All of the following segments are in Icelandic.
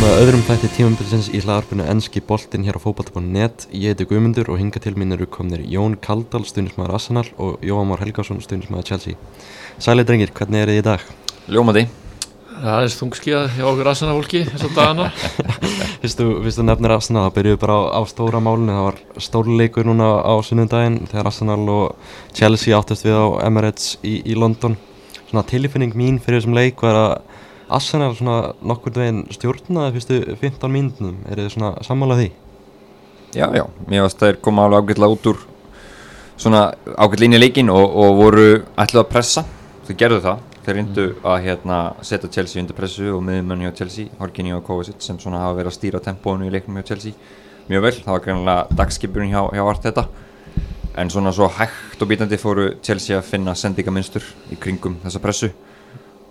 Velkomin að öðrum þætti tímambilsins í hlaðarpinu Enski boltinn hér á fókbalta.net Ég heiti Guðmundur og hinga til mín eru komnir Jón Kaldal, stundismæður Arsenal og Jóhamar Helgarsson, stundismæður Chelsea. Sæli drengir, hvernig er þið í dag? Ljómandi Það er stungskíða hjá okkur Arsenal fólki þessar dagana. Fyrstu, fyrstu nefnir Arsenal, það byrjuðu bara á, á stóra málunni Það var stórleikur núna á sunnundaginn þegar Arsenal og Chelsea áttast við á Emirates í, í London. Svona tilfinning mín fyrir þessum leik var að Arsenal svona nokkur veginn stjórnaði fyrstu 15 mínútum, er þið svona sammálað því? Já, já, mér finnst þær koma alveg ágætlega út úr svona ágætlega inn í leikin og, og voru ætluð að pressa, þau gerðu það. Þeir reyndu að hérna setja Chelsea undir pressu og miðjumenn hjá Chelsea, Horkinni og Kovacic sem svona hafa verið að stýra tempónu í leiknum hjá Chelsea mjög vel, það var greinlega dagskipurinn hjá, hjá vart þetta en svona svo hægt og bítandi fóru Chelsea að finna sendingamynstur í kringum þessa pressu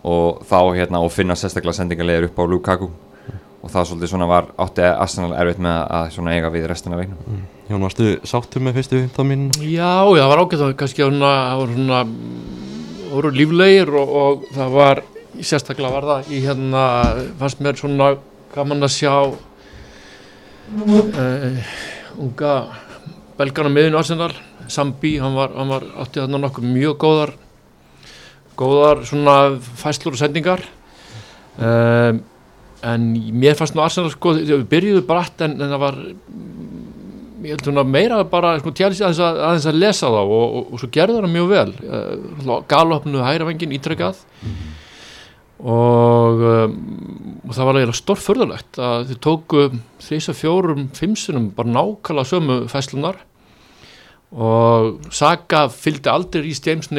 og þá hérna og finna sérstaklega sendingarlegar upp á Lukaku og það svolítið svona var átti Arsenal erfitt með að svona eiga við restina leiknum Mm. Jón, varstu sáttur með fyrstu 15 mínútum? Já, já, það var ágætt að kannski að svona, það voru svona voru líflegir og, og það var sérstaklega var það í hérna fannst mér svona gaman að sjá uh, unga belgana miðinu Arsenal Sambi, hann var, hann var átti þarna nokkuð mjög góðar góðar svona fæslur og sendingar. Um, en mér fannst nú Arsenal sko, við byrjuðu bratt en, en það var ég held svona meira bara sko, tjálsi aðeins að, aðeins að lesa þá og, og, og svo gerði það mjög vel. Uh, galopnu hægravengin ítrekkað og, um, og það var eiginlega stórförðulegt að þið tóku þrýsa fjórum fimmsunum bara nákvæmlega sömu fæslunar og Saka fylgdi aldrei í James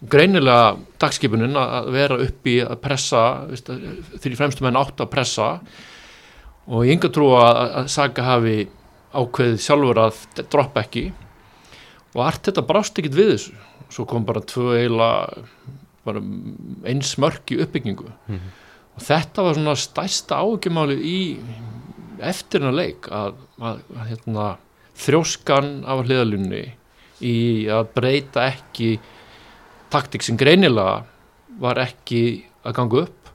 niður greinilega dagskipunin að vera upp í að pressa því fremstu menn átt að pressa. Og ég enga trú að, Saka hafi ákveðið sjálfur að droppa ekki. Og allt þetta brást ekkit við þessu. Svo kom bara tvö eila bara eins mörk í uppbyggingu. Mm -hmm. og þetta var svona stærsta áhugjumálið í eftirna leik að, að, að hérna, þrjóskan af hliðalunni í að breyta ekki taktik sem greinilega var ekki að ganga upp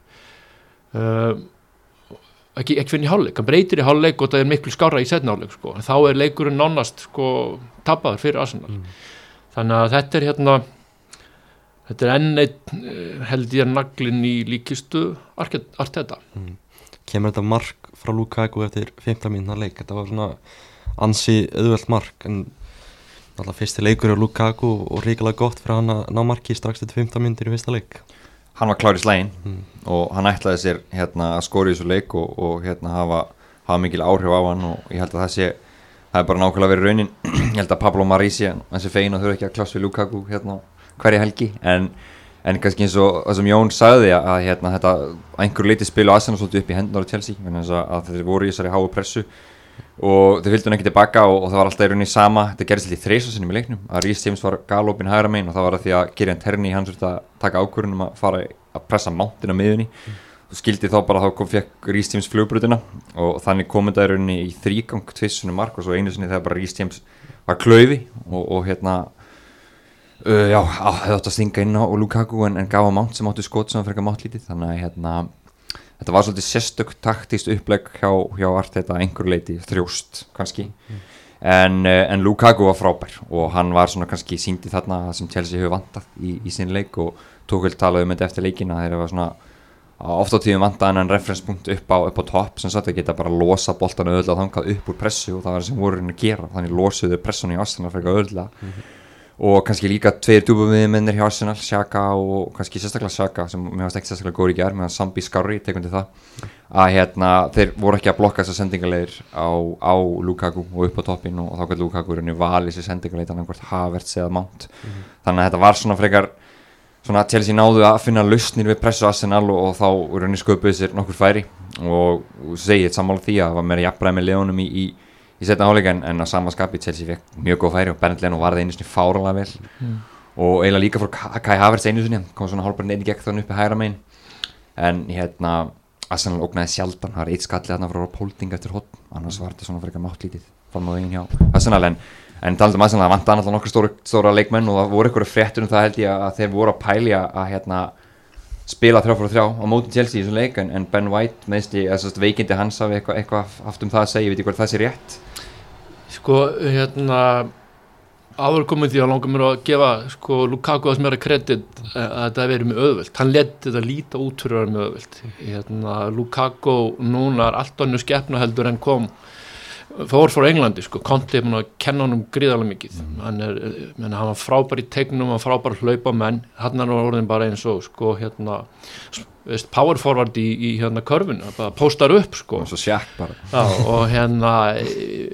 uh, ekki, ekki fyrir í hálfleik, hann breytir í hálfleik og það er miklu skára í setna hálfleik sko. þá er leikurinn nánast sko, tapaður fyrir Arsenal Mm. þannig að þetta er hérna þetta er enn eitt eh, held ég naglinn í líkistu allt þetta Kemur þetta mark frá Lukaku eftir 15 mínúna leik? Þetta var svona ansi auðvelt mark en alltaf fyrsti leikur á Lukaku og ríkilega gott fyrir hann að ná marki strax eftir 15 mínútur í fyrsta leik. Hann var klár í slægin Mm. og hann ætlaði sér hérna að skora í þessu leik og, og hérna hafa, hafa mikil áhrif á hann og ég held að það sé það er bara nákvæmlega verið raunin. Ég held að Pablo Marisi, þessi fegin og þurfa ekki að klást við Lukaku hérna hverja helgi. En, en kannski eins og það sem Jón sagði að hérna þetta einhver leiti spil og aðsennast svolítið upp í hendunar á Chelsea menn að, þeir voru í þessari háu pressu og þeir fylgdu hann ekki tilbaka og, og það var alltaf í rauninni sama, þetta gerðist alltaf í þreysasinum í leiknum. Að Rhys James var galopin hægra megin og það var að því að Gerian Terni hann þurfti að taka ákvörðunum að fara að pressa mántin á miðunni og skildi þá bara þá kom fekk Rhys James flugbrutina og þannig kom þetta í rauninni í þrýgang tvissunum mark og svo einu sinni þegar bara Rhys James var klöfi og, og hérna uh, já, hefði átt að stinga inn á Lukaku en, en gaf á mánt sem áttu skot sem frekar máttlítið. Þannig að hérna þetta var svolítið sérstök taktíst upplegg hjá, hjá allt þetta einhver leiti þrjóst kannski. En, uh, en Lukaku var frábær og hann var svona kannski síndi þarna sem Chelsea hefur vantað í, í sín leik og tók vel talað um þetta eftir leikina þegar það var svona ofta á tíðum vantað en referenspunkt upp á, á topp sem satt að geta bara losa boltan öðvöldlega þangað upp úr pressu og það var það sem voru henni að gera þannig losuðu pressunni í Arsenal fyrir öðvöldlega og kannski líka tveir dúbumiðmennir hjá Arsenal, Xhaka og kannski sérstaklega Xhaka sem mér varst ekki sérstaklega góður í gerð meðan Sambi Skarri tekundi það. Að hérna þeir voru ekki að blokka þessar sendingarleir á, á Lukaku og upp á toppin og, og þá gæti Lukaku rauninni valið sér sendingarleir þannig hvort Havertz eða Mount. Þannig að þetta var svona frekar svona Chelsea náðu að finna lausnir við pressu Arsenal og, og þá rauninni sköpuði sér nokkur færi. Og, og segið sammála því að það var meira jafnbræð með leðunum í, í, í setna áleika en, en að sama skapi Chelsea fekk mjög góð færi og Bennett Leno varði einu sinni fáralega vel. Og eiginlega líka fór Ka- Kai Havertz einu sinni kom svona hálfbarinn einu gegn þannig uppi hægra megin. En hérna Arsenal ógnaði sjaldan, það var eitt skallið þarna frá Pólding eftir hotn, annars var þetta svona frekar máttlítið fram á veginn hjá Arsenal. En, en talandi um Arsenal, það vantaði náttúrulega nokkur stóra, stóra leikmenn og það voru ykkur fréttur um það held ég að þeir voru að pælja að hérna spila þrjá fyrir þrjá á móti Chelsea í þessum leik en, en Ben White sérst veikindi hans hafi eitthvað eitthva haft um það að segja, ég veit ekki hvort það sé rétt. Sko, hérna áður komið því að langar mér að gefa sko Lukaku þess meira kredit að hefur verið með öðvöld, hann leti þetta líta út fyrir að vera með öðvöld hérna, Lukaku núna er allt annu skeppna heldur en kom fór fór Englandi sko, Conti er búin að kenna honum gríðarlega mikið. Mm. hann, er, menn, hann var frábær í tegnum, hann var frábær hlaupa menn, hann er orðin bara eins og sko hérna veist, power forward í, í hérna körfun bara postar upp sko. Og, Já, og hérna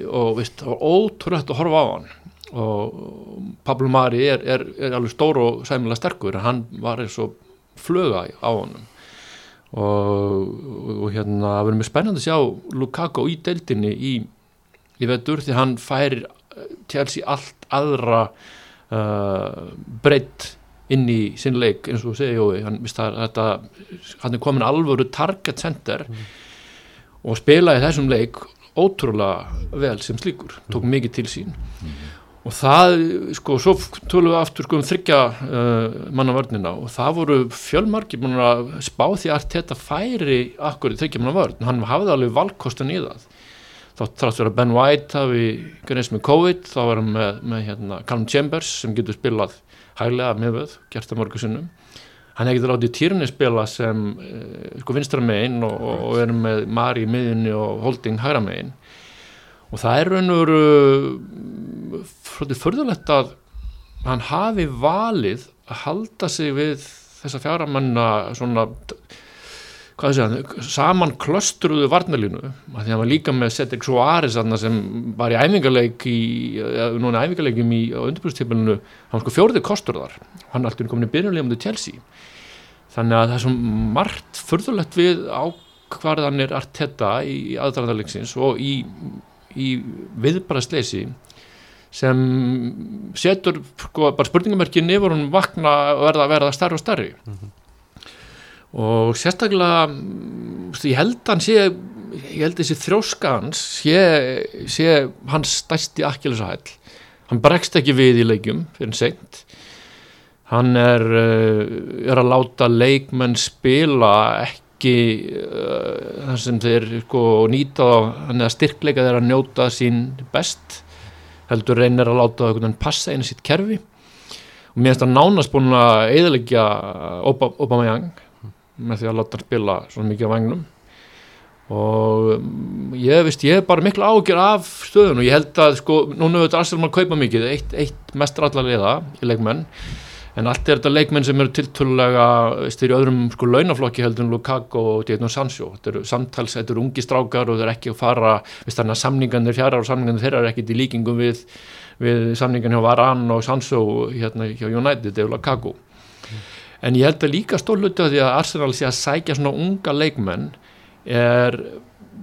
og veist, það var ótrúlegt að horfa á hann. Og Pablo Mari er, er, er alveg stór og sæmilega sterkur. Hann var eins og fluga á honum. Og, og hérna það verður mjög spennandi að sjá Lukaku í deildinni í, í vetur því hann fær Chelsea allt aðra uh, breytt inn í sinn leik eins og segja Jói. Hann, þetta, hann er komin alvöru target center mm. og spilaði þessum leik ótrúlega vel sem slíkur. Tók mikið til sín. Mm. Og það, sko, svo tölum við aftur sko um þryggja uh, mannavörnina og það voru fjölmarki búin að spá því að þetta færi akkur í þryggja mannavörn, hann hafði alveg valkostin í það þá þrátt verið að Ben White hafi greinst með COVID, þá var hann með, með hérna, Calum Chambers sem getur spilað hæglega með við, gert það mörgu sinnum. Hann hefði látið Týrni spila sem uh, sko vinstra megin og, og verið með Mari í miðinni og Holding hægra megin. Og það er raun og veru svolítið förðulegt að hann hafi valið að halda sig við þessa fjaramanna svona hvað sé hann, saman klöstruðu varnalínu, því að hann var líka með Cedric Soares sem var í æfingarleik í, núna æfingarleikum í undirbúrstíflinu, hann sko fjórið kostur þar, hann er alltaf komin í byrjunlegum til Chelsea, þannig að það er svo margt förðulegt við ákvarðanir Arteta í aðdraðarleiksins og í í viðbarasleysi sem setur sko, bara spurningamörkin yfir hún vakna og verða að verða starri og starri mm -hmm. Og sérstaklega ég held hann sé ég held þessi þróskans sé, sé hans stæsti akkilsahæll hann bregst ekki við í leikum fyrir seint. Hann er, er að láta leikmenn spila ekki uh, þar sem þeir sko, nýta þannig að styrkleika þeir að njóta sín best heldur reynir að láta það passa einu sitt kerfi. Og mér finnst það nánast búin að eðalegja Obama Young með því að láta hann spila svona mikið á vagnum. Og um, ég veist, ég er bara miklu ágjör af stöðun og ég held að sko, núna auðvitað Arsenal maður kaupa mikið, eitt, eitt mest rallarlega í leikmenn. En allt er þetta leikmenn sem eru tiltölulega styrir öðrum sko launaflokki heldur en Lukaku og Dieter Sancho. Þetta eru samtals, þetta eru ungi strákar og þeir ekki að fara, veist þannig að samningarnir fjara og samningarnir þeirra er ekkit í líkingum við, við samningarnir hjá Varan og Sancho hérna hjá United eða Lukaku. mm. En ég held að líka stórluti á því að Arsenal sé að sækja svona unga leikmenn er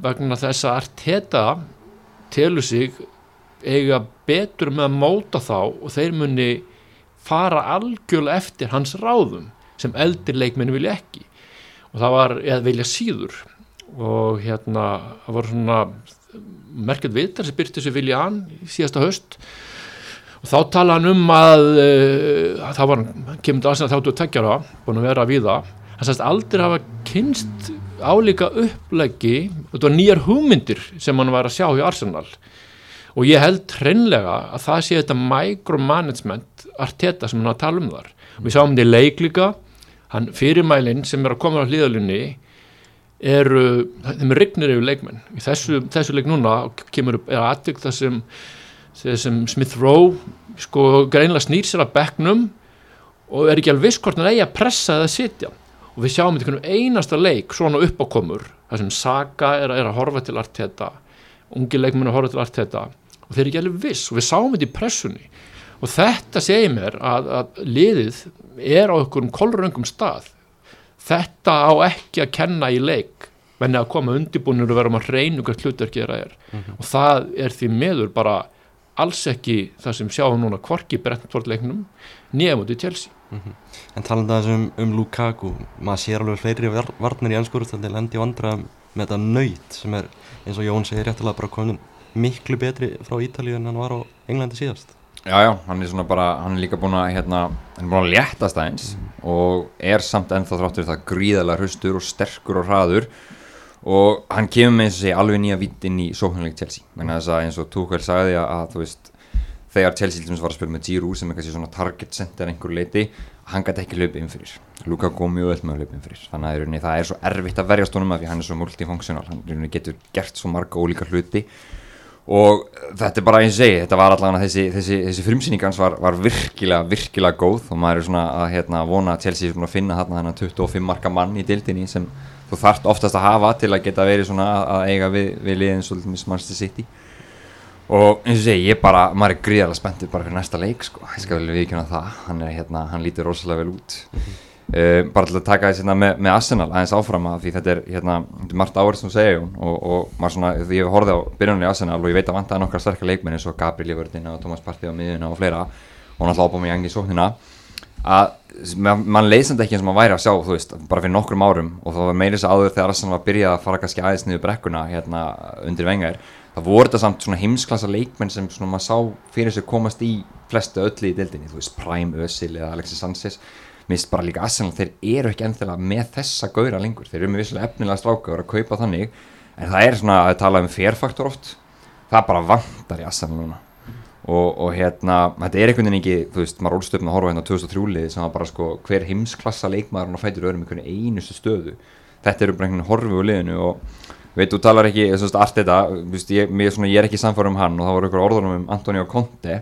vegna þess að Arteta telur sig eiga betur með að móta þá og þeir muni fara algjörlega eftir hans ráðum sem eldir leikmenni vilja ekki. Og það var, eða vilja síður. Og hérna það var svona merkjað vitar sem byrti þessu vilja í síðasta höst og þá tala hann um að uh, það var, kemur til aðsina þáttu að tekja það, búin að vera við það hann sæst aldrei hafa kynst álíka uppleggi þetta var nýjar hugmyndir sem hann var að sjá í Arsenal. Og ég held hreinlega að það sé þetta micromanagement arteta sem hann að tala um þar. Og við sáum þetta í leiklíka hann fyrirmælinn sem er að koma á hlýðalunni eru, þeim er rignir yfir leikmenn. Í þessu, þessu leik núna kemur upp, er aðtök það sem, sem Smith Rowe sko greinlega snýr sér að bekknum og er ekki alveg viss hvort hann eigi að pressa eða sitja. Og við sjáum þetta einasta leik svona uppákomur það sem Saga er, er að horfa til Arteta ungi leikmenn að horfa til Arteta og þeir eru ekki alveg viss. Og við sáum þetta í pressunni. Og þetta segir mér að, að liðið er á einhverjum kolröngum stað. Þetta á ekki að kenna í leik menni að koma undirbúinur og vera um að reynu hvert hlutverkið það er. Mm -hmm. og það er því meður bara alls ekki það sem sjáum núna kvorki brentvortleiknum nýja mútið Chelsea mm -hmm. En taland aðeins um, um Lukaku maður sér alveg fleiri varnir í anskóru lendi vandra með þetta nöyt sem er eins og Jón segir réttilega bara komin miklu betri frá Ítalíu en hann var á Englandi síðast Já, já, hann er svona bara, hann er líka búin að hérna, hann er búin að léttast aðeins mm. og er samt ennþá þráttur það gríðalega hraustur og sterkur og hraður og hann kemur með segja alveg nýja vitt inn í sóknuleik Chelsea. Menn að eins og Tuchel sagði að, að þú veist þegar Chelsea var að spila með Giroud sem er kannski svona target center einhver leiti hann gæti ekki inn fyrir. Lukaku mjög öll með að inn fyrir. Þannig að það er svo erfitt að verjast honum að því hann er svo multifunktional hann getur gert svo marga ólíka hluti. Og þetta er bara eins og segi þetta var allavega þessi, þessi, þessi frumsýningans var, var virkilega, virkilega góð. Og maður er svona að hérna, vona að Chelsea að finna þarna 25 marka mann í dildinni sem þú þarft oftast að hafa til að geta verið svona að eiga við, við liðin svolítið Manchester City. Og eins og segi, ég bara, maður er gríðarlega spenntið bara fyrir næsta leik sko, ég skal vel viðkjöna það. Hann, er, hérna, hann lítur rosalega vel út. Mm -hmm. uh, bara til að taka þessi hérna, með, með Arsenal aðeins áfram að því þetta er, hérna, margt árið sem segja og, og maður svona, því ég hef horfið á byrjunni í Arsenal og ég veit að vantaði nokkra sterkar leikmenn eins og Gabriel Iverdin og Thomas Partey á miðuna og fleira og náttúrulega ábúið með Jangi í sóknina að mann leysandi ekki eins og maður væri að sjá þú veist, bara fyrir nokkrum árum og þá var meirins aður þegar Arsenal var að byrja að fara kannski aðeins niður brekkuna hérna undir vengar það voru þetta samt svona heimsklassa leikmenn sem svona maður sá fyrir sig komast í flestu öllu í dildinni, þú veist Prime Özil eða Alexis Sanchez. Minnst bara líka Arsenal, þeir eru ekki ennþjóðlega með þessa gauðra lengur, þeir eru með visslega efnilega strákaður að kaupa þannig, en það er svona að tala um férfaktor oft. Það bara vantar í Arsenal núna og, og hérna, þetta er einhvern veginn ekki þú veist, maður ólst upp með að horfa hérna 2003 sem var bara sko, hver heimsklassa leikmaður hann fætur öðrum einhvern einustu stöðu. Þetta eru bara einhvern horfi úr liðinu og veit, þú talar ekki, þú veist, allt þetta ég, ég er ekki samfara um hann og það voru ykkur orðunum um Antonio Conte.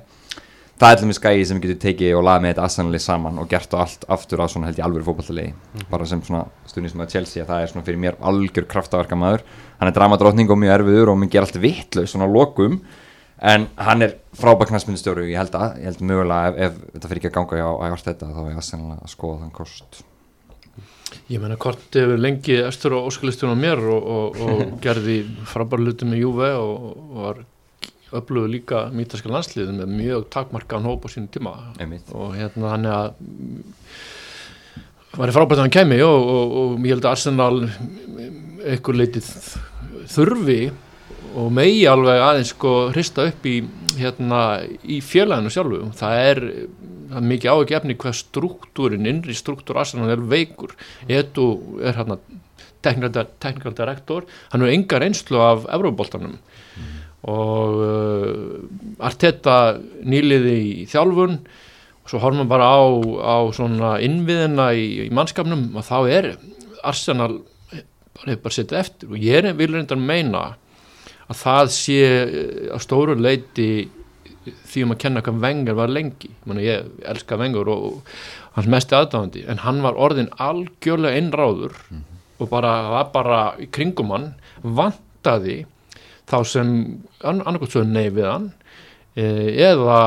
Það er allir með skæði sem getur tekið og laðið með þetta aðsannlega saman og gert og allt aftur á svona held ég alveg fókbaltalegi mm -hmm. bara sem svona stundin sem að Chelsea það er svona fyrir mér algjör kraftaverka maður hann er dramadrótning og mjög erfiður og mér ger allt vittlaus svona lokum en hann er frábæknarsmyndistjóru ég held að, ég held mögulega ef, ef þetta fyrir ekki að ganga á ægvart þetta þá er aðsannlega að skoða þann kost Ég menna hvort hefur lengi östur og óskalistunum mér og, og, og gerði frábæra luti með Júve og, og var öflugur líka mítaska landsliðin með mjög takmarkaðan hóp á sínum tíma Einmitt. og hérna hann er að var í frábært að hann kemi og ég held að Arsenal eitthvað leitið þurfi og megi alveg aðeins sko hrista upp í hérna í félaginu sjálfu. Það er það er mikið áhugjefni hvað struktúrin, innri struktúr Arsenal er veikur. Edu er hérna technical director, hann er enga reynslu af Európa-boltanum mm. og uh, Arteta nýliði í þjálfun. Og svo horfum við bara á, á svona innviðina í, í mannskapnum. Og þá er Arsenal bara hefur bara setið eftir. Og ég vil reynda að meina að það sé á stóru leiti því um að kenna hvað Vengar var lengi. Manu, ég elska Vengar og, og hans mest aðdáðandi en hann var orðin algjörlega einráður mm -hmm. og bara var bara í kringum hann vantaði þá sem neyð við hann e, eða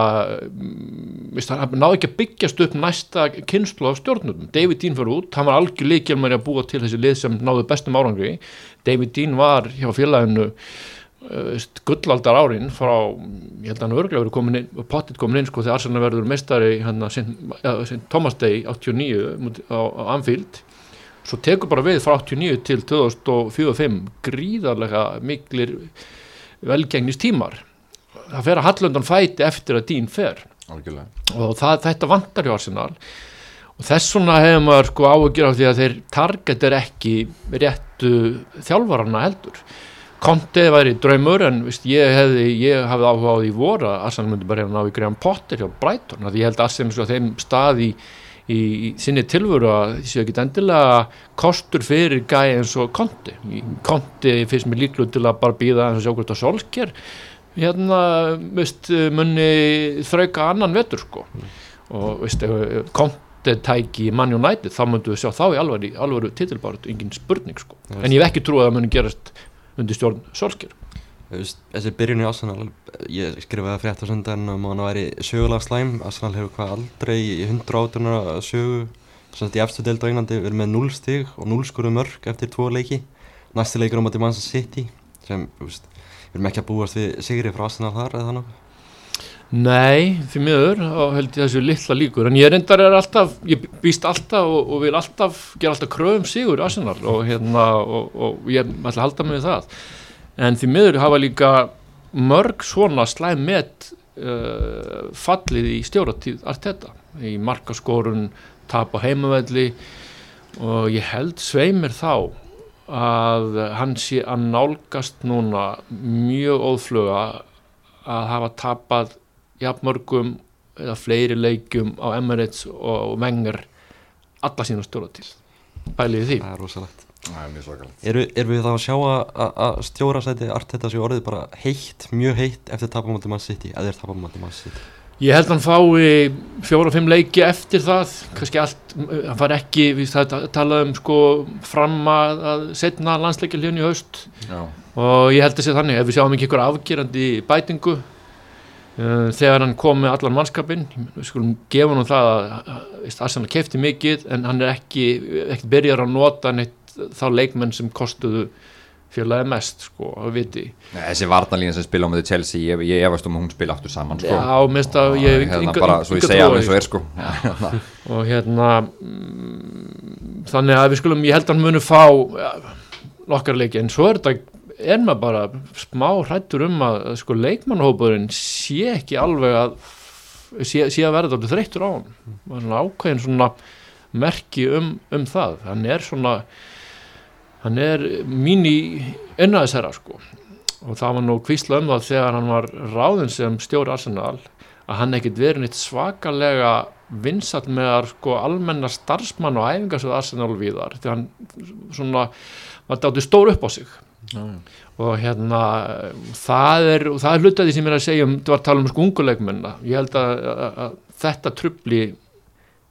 hann náði ekki að byggjast upp næsta kynslu á stjórnum David Dean fyrir út, hann var algjörlega ekki að búa til þessi lið sem náðu bestum árangri. David Dean var hjá félaginu gullaldar árin frá, ég held að hann örglega verið komin inn, pottit komin inn sko þegar Arsenal verður meistari hérna Thomas Day 89 á, á Anfield. Svo tekur bara við frá 89 til 2004-05 gríðarlega miklir velgengnist tímar það fer að Hallundan fæti eftir að dín fer. Algjörlega. og það, þetta vantar hjá Arsenal. Og þess vegna hefur maður sko áhugjur af því að þeir target er ekki réttu þjálfarana heldur Kontið væri draumur en vist, ég hefði, ég hafði áhuga á því voru að Arsenal myndi bara hefða ná í Graham Potter hjá Brighton, því ég held að Arsenal sko þeim stað í, í, í sinni tilvöru að því séu ekki endilega kostur fyrir gæi eins og Konti Konti finnst mér líklu til að bara býða eins og sjá hvort að Solskjær hérna, vist, munni þrauka annan vetur sko. Og Konti tæki Man United, þá myndu við sjá þá í alveg titilbárat, engin spurning sko, en ég hef ekki trúið að það muni gerast undir stjórn Solskjör Þessi byrjun í Arsenal ég skrifaði frétt á söndan um að hann væri sögulega slæm. Arsenal hefur hvað aldrei í 100 átunar sögu í eftir delta á Englandi verið með 0 stig og 0 skuru mörg eftir tvo leiki. Næsti leikur um að Manchester City sem við erum ekki að búast við sigri frá Arsenal þar eða þannig Nei, því miður held ég þessu litla líkur. En ég reyndar er alltaf, ég býst alltaf og, og vil alltaf gera alltaf kröfum sigur Arsenal og hérna og, og ég ætla að halda mig við það. En því miður hafa líka mörg svona slæm með uh, fallið í stjóratíð Arteta. Í markaskorun tap á heimavelli og ég held sveimir þá að hann sé að nálgast núna mjög óðfluga að hafa tapað jafnmörgum eða fleiri leikjum á Emirates og Wenger alla sína stjóra til. Bæliði því? Það er rosalegt. Það er mjög svakalegt. Eru, erum við þá að sjá að, að, að stjórasæti Arteta sé orðið bara heitt, mjög heitt eftir tapamóti mann City, eða er tapamóti mann City? Ég held hann fái fjóra og fimm leiki eftir það, kannski allt, hann far ekki, við það talaðum sko fram að, að setna landsleikja hljóni í haust. Já, og ég held að sé þannig, ef við sjáum ekki ykkur afgerandi bætingu þegar hann kom með allan mannskapin, við skulum gefa hann það að, Arsenal kefti mikið en hann er ekki, ekki byrjar að nota neitt þá leikmenn sem kostuðu félagi mest sko, að viti. Nei, þessi varnalína sem spila á með Chelsea, ég, ég efast um hún spila aftur saman sko. Já, mest að ég hef hérna bara, svo ég segja alveg svo er sko og hérna mm, þannig að við skulum ég held að hann muni fá ja, nokkar leiki en svo er þetta er maður bara smá hrættur um að, sko leikmannhópurinn sé ekki alveg að sé, sé að verða þreyttur á hann er svona ákveðin svona merki um, um það. Hann er svona hann er mín í ennaðisherra sko. Og það var nú kvísla um það þegar hann var ráðin sem stjóri Arsenal að hann ekkert verið neitt svakalega vinsall með að sko almenna starfsmann og æfingarsöð Arsenal viðar því hann svona var dátu stór upp á sig og hérna það er, það er hlutaði sem ég er að segja um, þú var að tala um sko unguleikmenna ég held að, að, að þetta trubli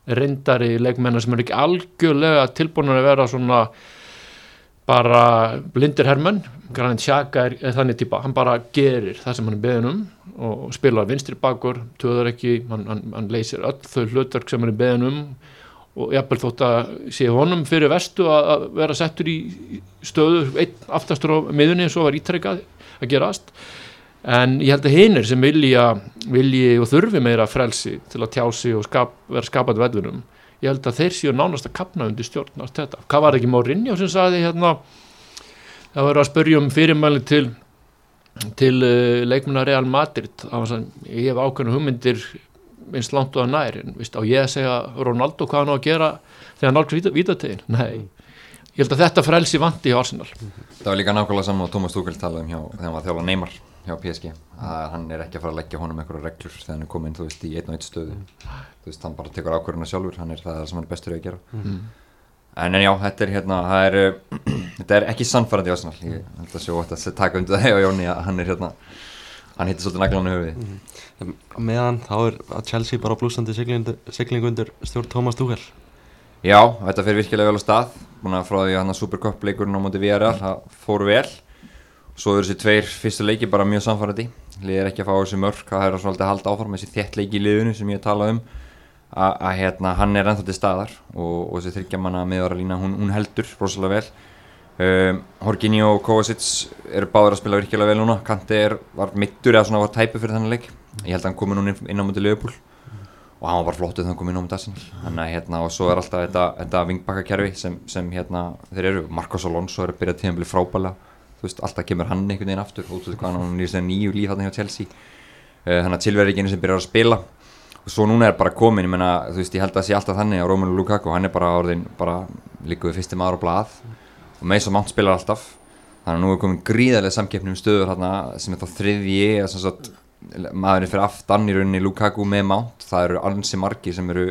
reyndari leikmenna sem er ekki algjörlega tilbúin að vera svona bara blindir hermenn. Granit Xhaka er, er þannig típa. Hann bara gerir það sem hann er beðin um og spilar vinstri bakur, töður ekki hann, hann, hann leysir öll þau hlutverk sem hann er beðin um og jafnvel þótt að sé honum fyrir vestu að, að vera settur í stöðu einn aftastur á miðunni eins og var ítrekkað að gerast. En ég held að hinir sem vilja, vilji og þurfi meira frelsi til að tjá sig og skap, vera skapað vellunum ég held að þeir séu nánast að kapna undir stjórn allt þetta. Hvað var ekki Mourinho sem sagði hérna? Það var að spyrja um fyrirmæli til til uh, leikmuna Real Madrid. Það var sann, ég hef ákveðna hugmyndir eins langt og að nær en vist, á ég að segja Ronaldo hvað hann á að gera þegar hann nálgst vítategin, nei. Ég held að þetta frelsi vanti hjá Arsenal. Það var líka nákvæmlega saman og Thomas Tuchel talaði um hjá þegar hann var að þjála Neymar hjá PSG að hann er ekki að fara að leggja honum einhverja reglur þegar hann er komin, þú veist, í einn og einn stöðu. Þú veist, hann bara tekur ákvörðuna sjálfur hann er það sem hann er bestur í að gera. En, en já, þetta er hérna er, þetta er ekki sannfærandi Arsenal. Ég held að sjó að taka undir það hjá Jóni að hann er hérna hann hittir svolítið naglan í höfuði Á meðan þá er að Chelsea bara á blúsandi siglingu undir stjórn Thomas Tuchel. Já, þetta fyrir virkilega vel á stað. Búin að frá því að hann að Supercup leikurinn á móti VRL, það fór vel. Svo eru þessi tveir fyrstu leiki bara mjög samfærandi liðir ekki að fá þessi mörk. Það er svolítið að halda áfram þessi þétt leiki í liðinu sem ég tala um. Að að, hérna, hann er ennþá til staðar og, og þessi þryggjamanna miðvara lína hún, hún heldur rosalega vel um, Horginni og Kovacic eru báður að spila virkilega vel núna. Kanti er, var mittur eða svona var tæpu fyrir þennan leik. Ég held að hann komi núna inn, á móti Liverpool. Og hann var bara flottuð þannig að koma inn á móti Arsenal. Þannig að hérna og svo er alltaf þetta, þetta vingbakkakerfi sem, sem hérna þeir eru. Marcos Alonso er að byrja tíðanbili frábæla þú veist alltaf kemur hann einhvern veginn aftur. Út af hvað hann í þessi nýju líf hann hjá Chelsea. Uh, þannig að er einu sem byrjar að spila. Og svo núna er bara komin, ég menna veist ég held að það sé alltaf þannig á Romelu Lukaku hann er bara orðin, líka við fyrsti maður á blað og Mason Mount spilar alltaf. Þannig að nú er komin gríðarlega samkeppni um stöður hérna sem er þá þriðji eða sem sagt maðurinn fyrir aftan í rauninni Lukaku með Mount. Það eru ansi margir sem eru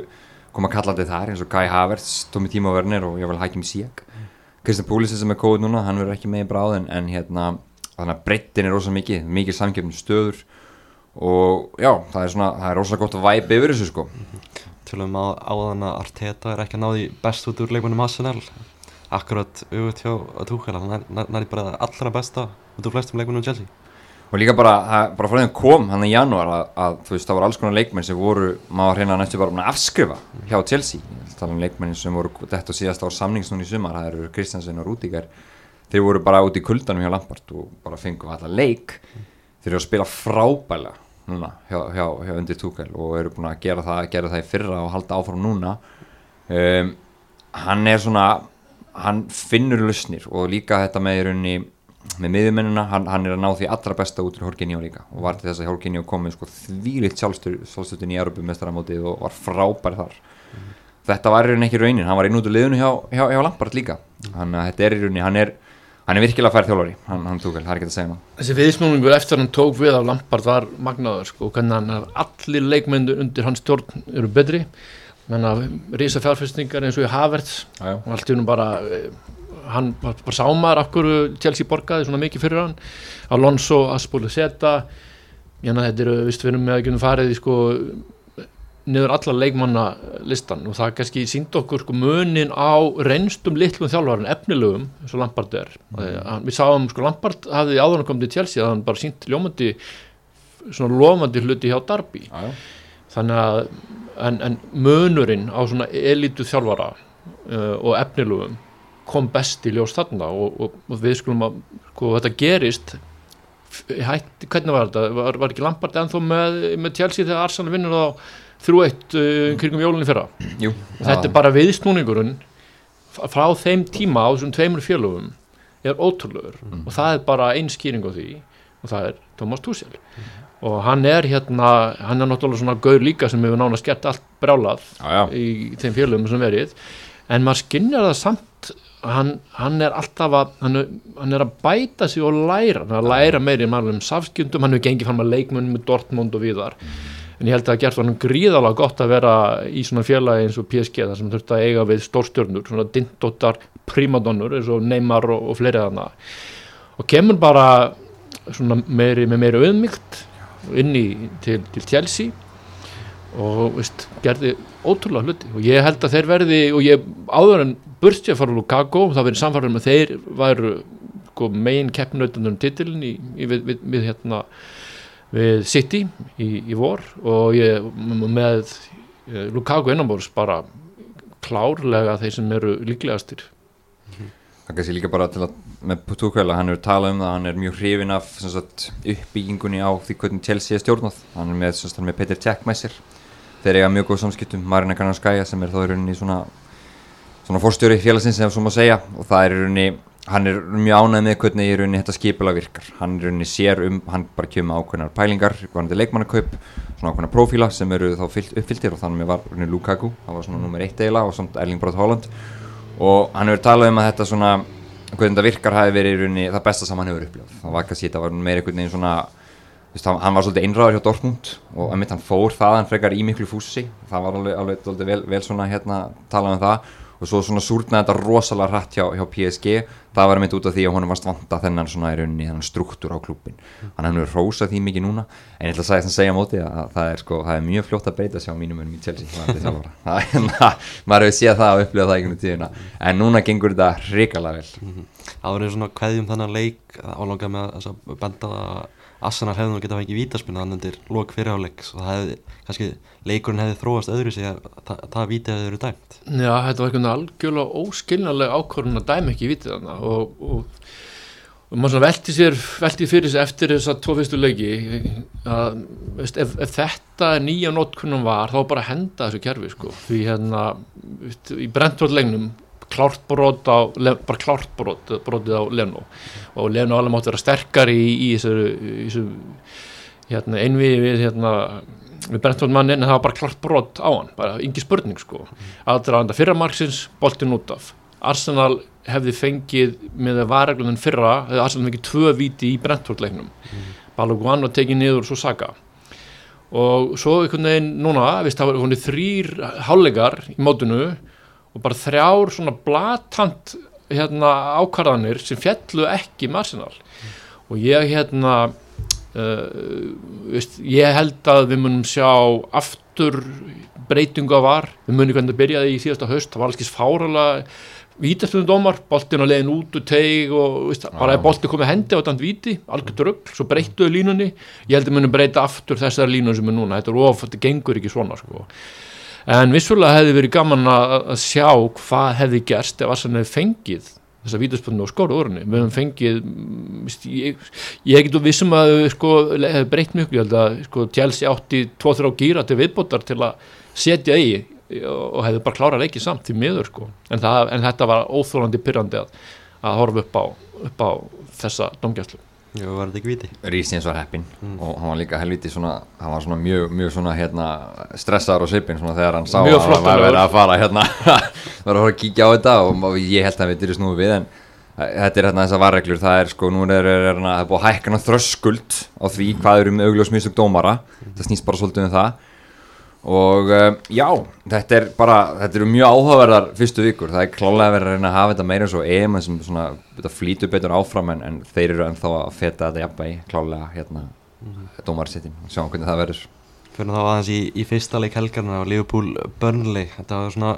koma kallandi þar eins og Kai Havertz, Tommy Timo Werner og ég vil Hakim Ziyech. Kristjan Púlisir sem er kóð núna, hann verður ekki með í bráðin en hérna, þannig að breyttin er rosa mikið mikið samkeppni stöður. Og já, það er svona það er rosa gott að væpa yfir þessu sko. Tölum að áðan að Arteta er ekki að náði best út úr leikmennum Arsenal Akkurat auðvitað hjá Tuchel hann næri bara allra besta út úr flestum leikmennum Chelsea. Og líka bara, bara frá því hann kom hann í janúar að, að þú veist, það voru alls konar leikmenn sem voru, maður reyna næstu bara að afskrifa hjá Chelsea, að tala um leikmenn sem voru þetta og síðast á samnings núna í sumar það eru Kristjansen og Rúdíkar þeir voru bara út í kuldanum hjá Lampard og bara fengu alla leik. Þeir eru að spila frábæla núna hjá, hjá, hjá undir Tuchel og eru búin að gera það, gera það í fyrra og halda áfram núna. Um, hann er svona hann finnur lausnir og líka þetta með í rauninni með miðjumennina, hann, hann er að ná því allra besta út úr Jorginho líka og var til þess að Jorginho komið sko þvílitt sjálfstöðun í Europamestaramótið og var frábær þar. Þetta var í rauninni ekki raunin, hann var inn út úr liðinu hjá, hjá, hjá Lampard líka. Hann, þetta er í rauninni, hann er hann er virkilega fær þjólari, hann, hann tók vel, það er ekki að segja maður Þessi viðsmúningur eftir hann tók við af Lampard var magnaður sko, hann er allir leikmyndur undir hans stjórn eru betri menn að rísa fjárfestingar eins og í Havertz. Og allt í húnum bara eh, hann bara, bara sá maður af hverju Chelsea borgaði svona mikið fyrir hann. Alonso, Aspoli Seta Jana, þetta eru, við erum með að geta farið í sko niður alla leikmanna listan og það kannski sínd okkur sko munin á reynstum litlum þjálfarinn efnilegum eins og Lampard er. Mm. við sáum sko Lampard hafði áður en komið til Chelsea að hann bara sínt ljómandi svona lofandi hluti hjá Darby já. þannig að en, en munurinn á svona elitu þjálfara uh, og efnilegum kom best í ljós þarna og, og, og við skulum að sko, þetta gerist hætti, hvernig var þetta, var, var ekki Lampard ennþá með, með Chelsea þegar Arsenal vinnur á 3-1 uh, kringum jólunni fyrra? Jú, og þetta er bara viðsnúningurinn frá þeim tíma á þessum tveimur félögum er ótrúlegur. Og það er bara ein skýring á því og það er Thomas Tuchel og hann er hérna, hann er náttúrulega svona gaur líka sem hefur nánast gert allt brjálað já, já, í þeim félögum sem verið. En maður skinnjar það samt hann, hann er alltaf að hann er, hann er að bæta sig og læra. Hann er að læra meiri um safskjöndum hann hefur gengið fram að leikmunum með Dortmund og viðar. En ég held að það gert hann gríðalega gott að vera í svona félagi eins og PSG þar sem þurft að eiga við stórstjörnur svona dindóttar primadonnur eins og Neymar og, og fleiri þarna. Og kemur bara svona meiri, með meiri auðmygt inn í til, til Chelsea og veist, gerði ótrúlega hluti. Og ég held að þeir verði og ég áður en bursti að fara úr Lukaku það verið samfarið með þeir væru sko, megin keppnautunum titilin í, í, við, við, við hérna við City í, í vor. Og ég með eh, Lukaku innanbórs bara klárlega þeir sem eru líklegastir það kannski líka bara til að með Tuchel hann hefur talað um það, hann er mjög hrifin af sagt, uppbyggingunni á því hvernig Chelsea er stjórnað, hann er með, sagt, er með Peter Cech með sér, þeir eiga mjög góð samskiptum Marina Kanarskæja sem er þá í rauninni svona svona fórstjóri félagsins sem svo má segja. Og það er í rauninni hann er mjög ánægð með hvernig í rauninni þetta skipulag virkar. Hann í rauninni sér um, hann bara kemur ákveðnar pælingar, hvernig leikmannakaup svona ákveðnar prófíla sem eru þá fyllt, uppfylltir. Og þannig var Lukaku, það var svona nummer eitt eiginlega og samt Erling Braut Haaland og hann hefur talað um að þetta svona hvernig þetta virkar hafi verið í rauninni það besta sem hann hefur upplifað, það var kannski þetta var meira einhvern veginn svona veist, hann, hann var svolítið einræður hjá Dortmund og einmitt hann fór það, hann frekar í miklu fúsi. Það var alveg, alveg, alveg vel, vel svona hérna talað um það og svo svona súrnaði þetta rosalega hratt hjá, hjá PSG það var einmitt út af því að honum varst vanta þennan svona í rauninni þennan struktúr á klúbbin hann hefur rósað því mikið núna. En ég ætla að segja, að segja móti að það er, sko, það er mjög fljótt að breyta sig á mínum önum í Chelsea er hérna, maður hefur séð það og upplifað það einhvern tíðina. En núna gengur þetta hrikalega vel. Það var einu svona kveðjum þannig að leik álanga með þess að benda það Arsenal hefði nú getað fengið vítaspinna þannig undir lok fyrirháleik og það hefði, kannski leikurinn hefði þróast öðru sig að það, vítið hefði verið dæmt. Já, þetta var einhvern algjörlega óskilnalega ákvörðun að dæma ekki vitið þarna og, og, og maður svona velti sér velti fyrir sér eftir þess að tvo fyrstu leiki að veist, ef, ef þetta nýja notkunum var þá bara henda þessu kerfi sko. Því hérna í Brentford-legnum klárt brot á, bara klárt brot brotið á Leno. Og Leno alveg mátti vera sterkari í, í þessu, hérna, einvið við hérna við Brentford mannin en það var bara klart brot á hann bara yngi spurning sko. Aðdraðanda fyrra marksins, boltin út af. Arsenal hefði fengið með að varreglunum fyrra, Arsenal fengið tvö víti í Brentford leiknum mm. Balogun var tekið niður og svo Saka. Og svo einhvern veginn núna, viðst það var einhvern veginn þrýr hálfleikar í mótinu og bara þrjár svona blatant hérna ákvarðanir sem fjallu ekki með Arsenal og ég hérna uh, veist, ég held að við munum sjá aftur breytingu að var, við munum hvernig það byrjaði í síðasta haust, það var alveg fáralega vítastunum dómar, boltin á leiðin út og teig og veist, bara ef boltin komið hendi á þann víti, algjör drögg svo breyttuðu línunni, ég held að við munum breyta aftur þessar línun sem er núna, þetta er of þetta gengur ekki svona sko en vissulega hefði verið gaman að að sjá hvað hefði gerst ef Arsenal hefði fengið þessa vítaspunni og skóru úrni við hefum fengið mm, ég, ég getur vissum að sko, hefði breytt mjög, ég held að sko, Chelsea átti 2-3 gýra til viðbótar til að setja í og hefði bara klárað leikið samt því miður sko. en, það, en þetta var óþólandi pyrrandi að að horfa upp á, upp á þessa domgæslu Jú, var þetta ekki viti? Rísins var heppinn og hann var líka helviti svona, hann var svona mjög, mjög svona hérna stressaður á svipin svona þegar hann sá Mjög að hann var verið að fara hérna var að fara að kíkja á þetta og og ég held að við dyrir snúið við en þetta er hérna þessar varreglur, það er sko, nú er, er, er, er það er búið að hækka hana þröskuld á því hvað eru með augljós dómara, það snýst bara svolítið um það og uh, já, þetta er bara, þetta eru mjög áhugaverðar fyrstu vikur, það er klálega verið að reyna að hafa þetta meira eins og EM sem svona, þetta flýtur betur áfram en, en þeir eru ennþá að feta þetta jafnvegi klálega hérna dómarsettin, sjáum hvernig það verður. Fyrir þá aðeins í, í fyrsta leik helgarna á Liverpool Burnley Þetta var svona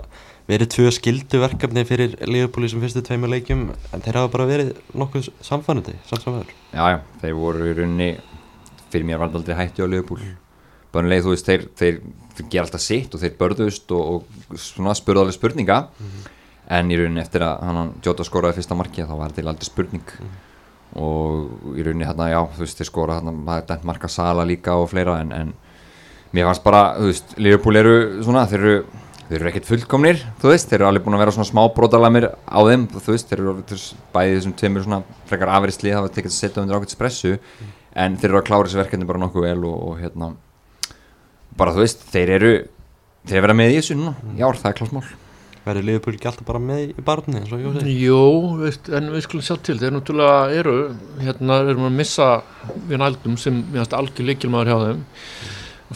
verið tvö skildu verkefni fyrir Liverpool í þessum fyrstu tveimur leikjum en þeir hafa bara verið nokkuð samfænandi samsvæður Já, já, þeir voru í rauninni fyrir mér var þetta aldrei hætti á Liverpool Börnlega, þú veist, þeir, þeir, þeir gera alltaf sitt og þeir börðust og, og svona spurðu alveg spurninga. En í rauninni eftir að hann Jota skoraði fyrsta marki þá var þetta aldrei spurning. Og í rauninni hérna, já, þú veist, þeir skora hérna, maður dæmt marka Sala líka og fleira en, en mér fannst bara, þú veist, Liverpool eru svona, þeir eru þeir eru ekkert fullkomnir, þú veist, þeir eru alveg búin að vera svona smá brotalamir á þeim, þú veist, þeir eru alveg þeir bæði þessum tveimur svona frekar afriðsli það var tekið að setja undir ákveðt spressu en þeir eru að klára þessi verkefni bara nokkuð vel og, og hérna bara þú veist, þeir eru þeir vera með í þessu núna, já, það er klásmál Verður Liverpool ekki alltaf bara með í barni eins og ég segi Jú, veist, en við skulum sjá til. Þeir náttúrulega eru hérna erum að missa við nældum sem við algjör leikilmaður hjá þeim.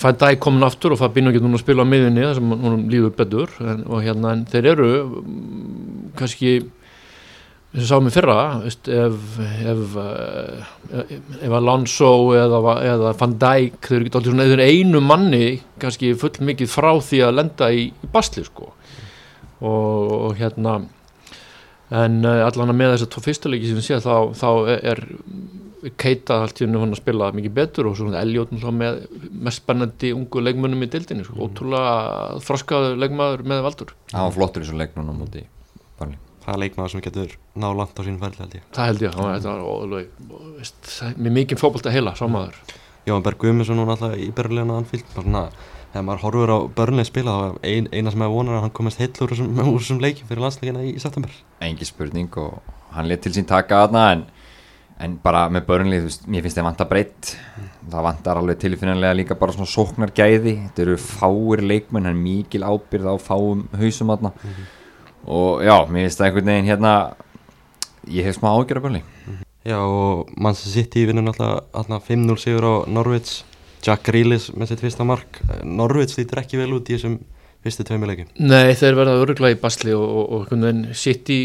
Fæn dag komin aftur og það býnur ekki núna að spila á miðunni þar sem hún líður betur. En, og hérna en þeir eru mm, kannski eins og sáum við fyrra veist, ef, ef, ef, ef Alonso eða, eða Van Dijk þeir eru ekki alltaf einu manni kannski full mikið frá því að lenda í, í basli sko og, og hérna en uh, allan að með þess að tó fyrstuleiki sem við séð þá, þá er, Keita allt í hennu hann að spila mikið betur og svona Elliot með mest spennandi ungu leikmönnum í dildinni sko. ótrúlega þroskaður leikmaður með valdur það var flottur eins og leik núna á móti Burnley. Það er leikmaður sem getur ná langt á sín ferli held ég. Það held ég, það var, þetta var það er með mikið fókbalt að heila sámaður Jóhann Berg Guðmundsson núna alltaf í berliðan að hann svona, þegar maður horfur á Burnley spila þá ein, eina sem er vonar að hann komast heill úr þessum, leikin fyrir landsleikina í, september. Engi spurning og hann let til sín taka aðna en, en bara með börnlið, þú veist, mér finnst þeim vanta breytt. Það vantar alveg tilfinnilega líka bara svona sóknargæði, þetta eru fáir leikmenn, hann er mikil ábyrð á fáum hausum aðna og já, mér finnst það einhvern veginn hérna ég hef smá ágjör af börnlið Já og Manchester City vinnur náttúrulega 5-0 sigur á Norwich. Jack Grealish með sitt fyrsta mark. Norwich lítur ekki vel út í þessum fyrstu tveimu leikum Nei, þeir verða öruglega í basli og, og, og hvernig City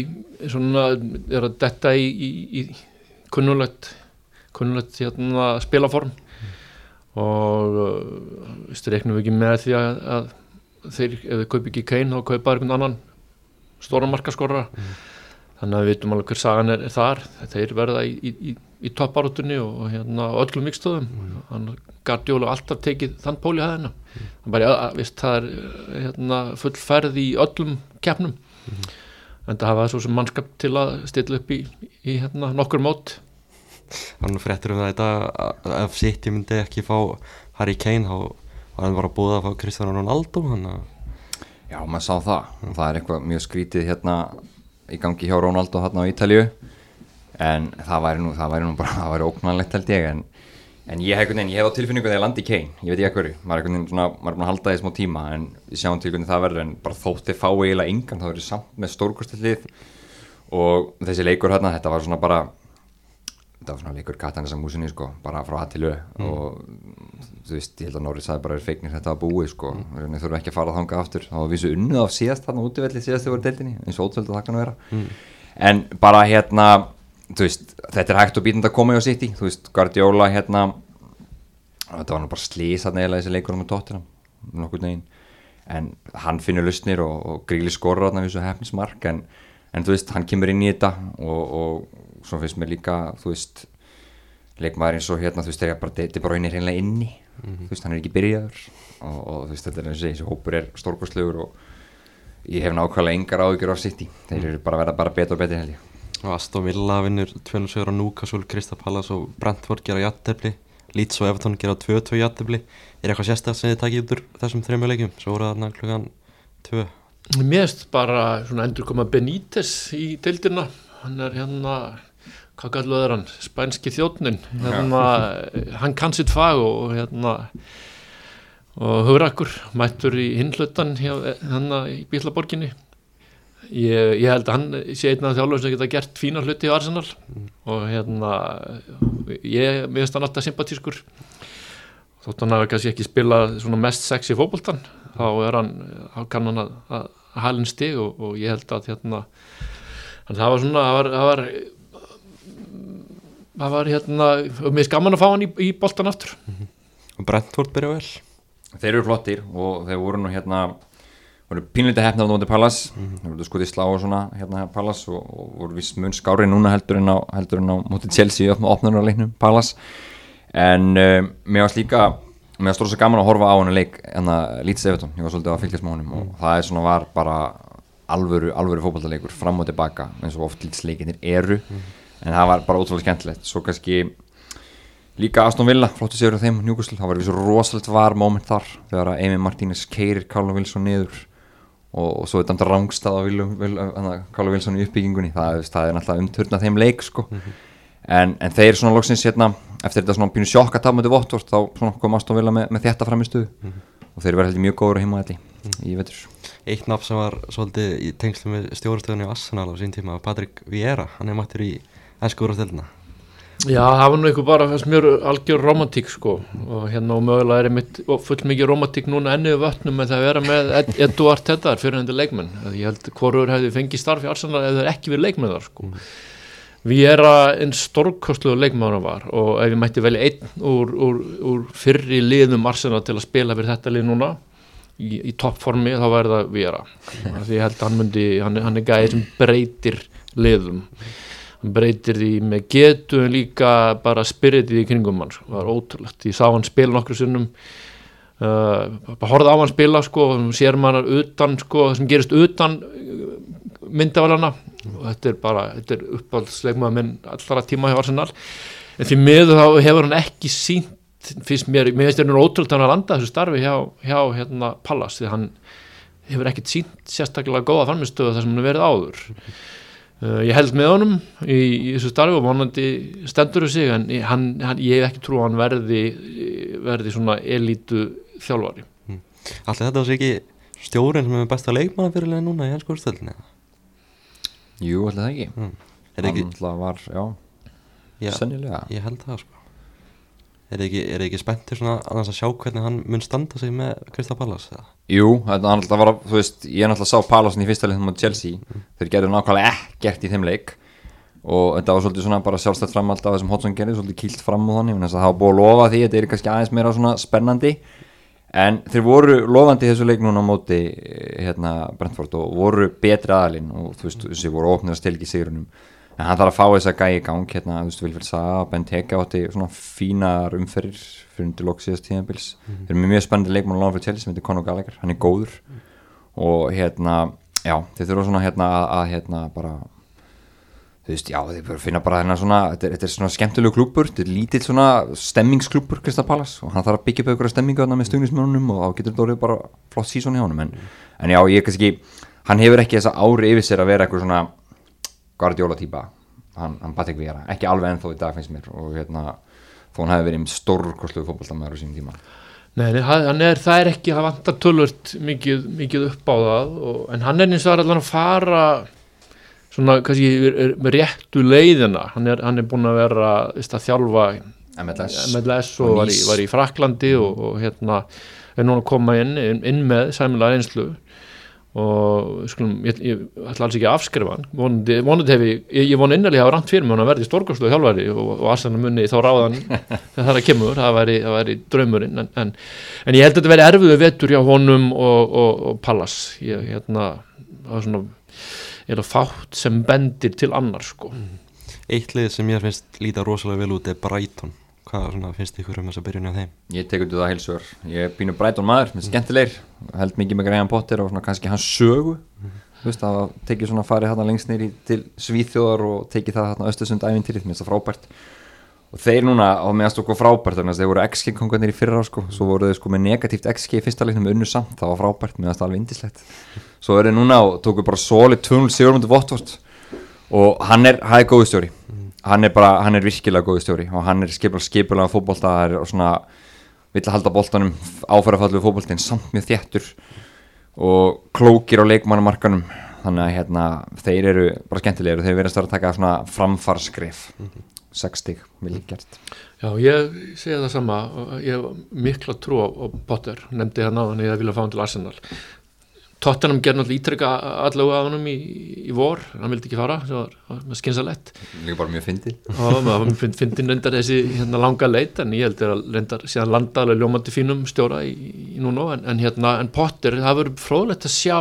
svona, er að detta í, í, í kunnulegt kunnulegt hérna, spilaform. Og uh, reiknum við ekki með því að, að þeir, ef þeir kaupi ekki Kane þá kaupa einhvern annan stóra markaskorra mm. þannig að við veitum alveg hver sagan er, er þar. Þeir verða í, í, í topparóttunni og, og hérna á öllum mikstöðum mm. þannig að Guardiola alltaf tekið þann pól í hæðina. Mm. bara, að, viðst, það er hérna, full ferð í öllum keppnum. En það hafa svo sem mannskap til að stilla upp í, í hérna, nokkur mót. Þannig fréttur um það þetta að ef City myndi ekki fá Harry Kane þá var hann bara búið að fá Cristiano Ronaldo hann að Já, maður sá það, það er eitthvað mjög skrítið hérna í gangi hjá Ronaldo hérna á Ítalju en það væri nú, það væri nú bara, það væri óknanlegt held ég en, en ég hef, ég hef á tilfinningu þegar ég landi í Kane, ég veit ekki hverju. Maður er einhvern veginn svona, maður er búin að halda því smá tíma en við sjáum til hvernig það verður en bara þótti fá eiginlega engan, það verður samt með stórkostillið og þessi leikur hérna, þetta var svona bara þetta var svona leikur katan þessar músinni sko, bara frá að til au og þú veist, ég held að Norri sagði bara er feiknir þetta að búi sko, mm. þurfum ekki að fara að þanga aftur, þá var vísu unnuð af síðast þarna útivelli síðast þau voru deildinni, eins og ótvöld að það kannu vera. Mm. en bara hérna þú veist, þetta er hægt og býtand að koma í á City. Þú veist, Guardiola hérna þetta var nú bara slís að neila þessi leikur með tóttina, nokkur negin en hann finnur lustnir og, og gríli skorra þarna við svo hefnismark en, en þú veist, hann kemur inn í þetta og, og svo finnst mér líka þú veist, leikmaður eins og hérna þú veist, þegar bara Deiti Bróin er hreinlega inni þú veist, hann er ekki byrjaður og, og þú veist, þetta er eins og þessi hópur er stórkostlegur og ég hef nákvæmlega engar áhyggjur á City, þeir eru bara að verða bara betur og betur held ég. Og Aston Villa vinnur 2-7 á Newcastle, Crystal Palace og Brentford gera jattefli, Leeds og Everton gera 2-2 jattefli, er eitthvað sérstaklega sem þið takkið út úr þessum þrejum leikjum? Svo voru það klukkan 2 Mér finnst bara svona endur koma Benítez í deildina. Hann er hérna hvað kalluður hann, spænski þjóttnin hérna, hann kann sitt fag og hérna og hugrakkur, mættur í hinlutan hérna í Bílaborginni ég, ég held að hann sé einn af þjálfur sem geta gert fína hluti á Arsenal. Og hérna ég miðast hann alltaf sympatískur. Þótt hann hafi kannski ekki spilað svona mest sexy fókbóltan þá er hann, þá kann hann að, að, að halin stig og, og ég held að hérna það var svona, það var, það var það var hérna mér er gaman að fá hann í, í boltan aftur. Og Brentford byrja vel. Þeir eru flottir og þeir voru nú hérna voru pínleita hefna á Nóti Pallas þeir voru skotið slá og svona hérna Pallas og, og voru vist mun skári núna heldur en á, heldur en á móti Chelsea opna opnarleiknum Pallas en uh, mér varst líka mér varst rosa gaman að horfa á hann leik en að lítið Evertón, ég var svolítið að fylgjast með honum og það er svona var bara alvöru, alvöru fókbaltaleikur fram og tilbaka eins og oft lítið eru en það var bara ótrúlega skemmtilegt svo kannski líka Aston Villa flottu sigur á þeim njúkusl það var vissu rosalegt var moment þar þegar að Amy Martínez keirir Carlo Wilson niður og, og svo er þetta rángstað á Carlo Wilson í uppbyggingunni það, það er náttúrulega umturna þeim leik sko. mm -hmm. en, en þeir svona loksins hérna, eftir þetta svona pínu sjokk að tapa mjög vott þá kom Aston Villa með, með þetta framistuðu mm -hmm. og þeir verði mjög góður heima þetta mm í vetur Eitt nafn sem var svolítið í tengslu með stjórastöðunni á Arsenal á sín tíma Patrik Vieira, hann er mættur í á stelina Já, það var nú eitthvað bara fannst mjög algjör romantík sko. Og hérna og mögulega er einmitt full mikið romantík núna ennið vötnum með það að vera með Ed, Eduard Teddar fyrir hendur leikmenn ég held hvorur hefði fengið starf í Arsenal ef það ekki verið leikmenn þar sko. Mm. við erum einn stórkostluðu leikmenn var. Og ef ég mætti velja einn úr, úr, úr fyrri liðum Arsenal til að spila fyrir þetta lið núna í, í toppformi þá væri það við erum því ég held að hann myndi, hann, hann er gæðið sem breytir liðum breytir því með getu en líka bara spiritið í kringum hann sko. það var ótrúlegt, ég sá hann spila nokkru sinnum. Uh, horfði á hann spila sko, sér mannar utan sko, það sem gerist utan uh, myndavalana og þetta er bara, þetta er uppáhaldsleikmaða minn allra tíma hjá Arsenal. En því miður þá hefur hann ekki sínt fyrst mér, mér finnst þetta ótrúlegt að hann landa þessu starfi hjá, hjá hérna Pallas því hann hefur ekkert sínt sérstaklega góða fannmjöstöðu þar sem hann verið áður Uh, ég held með honum í, í þessu starfi og vonandi stendur þessu sig en hann, hann, ég hef ekki trú að hann verði, verði svona elítu þjálfari mm. Alltaf þetta var sér ekki stjórin sem er besta leikmannafyrirlega núna í hans góðstöldinni? Jú, alltaf það ekki mm. Hann alltaf var, já, já sennilega Ég held það sko Er þið ekki, ekki spenntir svona annars að sjá hvernig hann mun standa sig með Krista Pallas? Jú, það alltaf var, þú veist, ég alltaf sá Pallasin í fyrsta leikum á Chelsea, mm. þeir gerðu nákvæmlega ekkert í þeim leik. Og þetta var svolítið svona bara sjálfstætt fram alltaf þessum Hodson gerði, svolítið kýlt fram á þannig, þannig að það hafa búið að lofa því, þetta er kannski aðeins meira svona spennandi. En þeir voru lofandi þessu leik núna á móti hérna Brentford og voru betri aðalinn. Og þú veist, þessi voru ópnir en hann þarf að fá þess að gæja í gang hérna, þú veist, Vilfred Saga, Benteke átti svona fínar umferðir fyrir undir loksíðast tíðanbils mm -hmm. þeir eru mjög spennandi leikmann á lána fyrir Chelsea sem heitir Conor Gallagher, hann er góður mm -hmm. og hérna, já, þeir þurfa svona hérna að, að hérna bara þú veist, já, þeir finna bara hérna svona, þetta er, þetta er svona skemmtilegu klúpur þetta er lítill svona stemmingsklúpur Krista Pallas og hann þarf að byggja upp einhverja stemmingu þarna með stugnismönunum og þá getur þetta bara flott sísón í honum en, mm -hmm. en já, ég kannski, hann hefur ekki þessa ári yfir sér að vera eitthvað svona Guardiola týpa hann, hann Patrik Vera, ekki alveg ennþá í dag finnst mér og hérna þó hann hefði verið stórkostluðu fólkváltamæður á sínum tíma. Nei, hann er, það er ekki að vanta tölvört mikið, mikið upp á það og, en hann er eins og allan að fara svona kannski með réttu leiðina, hann er, hann er búin að vera veist, að þjálfa MLS, MLS og, og var í, var í Fraklandi og, og hérna er núna að koma inn, inn, inn með sæmilega einslu og skulum, ég, ég ætla alls ekki að afskrifa hann. Vonandi, vonandi hef ég, ég, ég von innarlega að hafa rand fyrir mig að verði stórkoslu hjálfari og, og Arsena munni þá ráðan þegar það kemur, það væri, það væri draumurinn en, en, en ég held að þetta veri erfiðu vettur hjá honum og, og, og Pallas. Ég hérna það er svona, ég er að fátt sem bendir til annar sko. Eitt lið sem ég finnst líta rosalega vel út er Brighton hvað finnst ykkur um þess að byrjuna þeim? Ég tek undir það heilsugur, ég býnur Breitón maður með skemmtilegir, held mikið með Graham Potter og kannski hans sögu. Mm -hmm. þú veist að tekið svona farið hérna lengst neyri til Svíþjóðar og tekið það hérna Östersund ævintýrið, mér finnst það frábært. Og þeir núna á meðan okkur frábært þannig að þeir voru XG kongarnir í fyrra sko, svo voru þeir sko með negatíft XG í fyrsta leiknum unnu samt, það var frábært, meðan það alveg indislegt svo er þeir núna og tóku bara soli 2-0 sigurmundi Votvort og hann er, hann er góðu stjóri hann er bara, hann er virkilega góðu stjóri og hann er skipulega fótbolta það er svona, vill að halda boltanum áfærafallu fótboltin samt með þjættur og klókir á leikmannumarkanum þannig að hérna, þeir eru bara skemmtilegir og þeir verðast að taka svona framfarskrif sex stig, vil ég gert. Já, ég segi það sama og ég hef mikla trú á, Potter nefndi hann á hann ég vilja fá hann til Arsenal Tottenham gerði náttúrulega ítrykka allavega að honum í, í vor hann vildi ekki fara, það var, var skynsalett líka bara mjög fyndi og maður finn, fyndin reyndar þessi hérna, langa leit en ég held að reyndar síðan landa alveg ljómandi fínum stjóra í, í núna en, en hérna, en Potter, það verður fróðlegt að sjá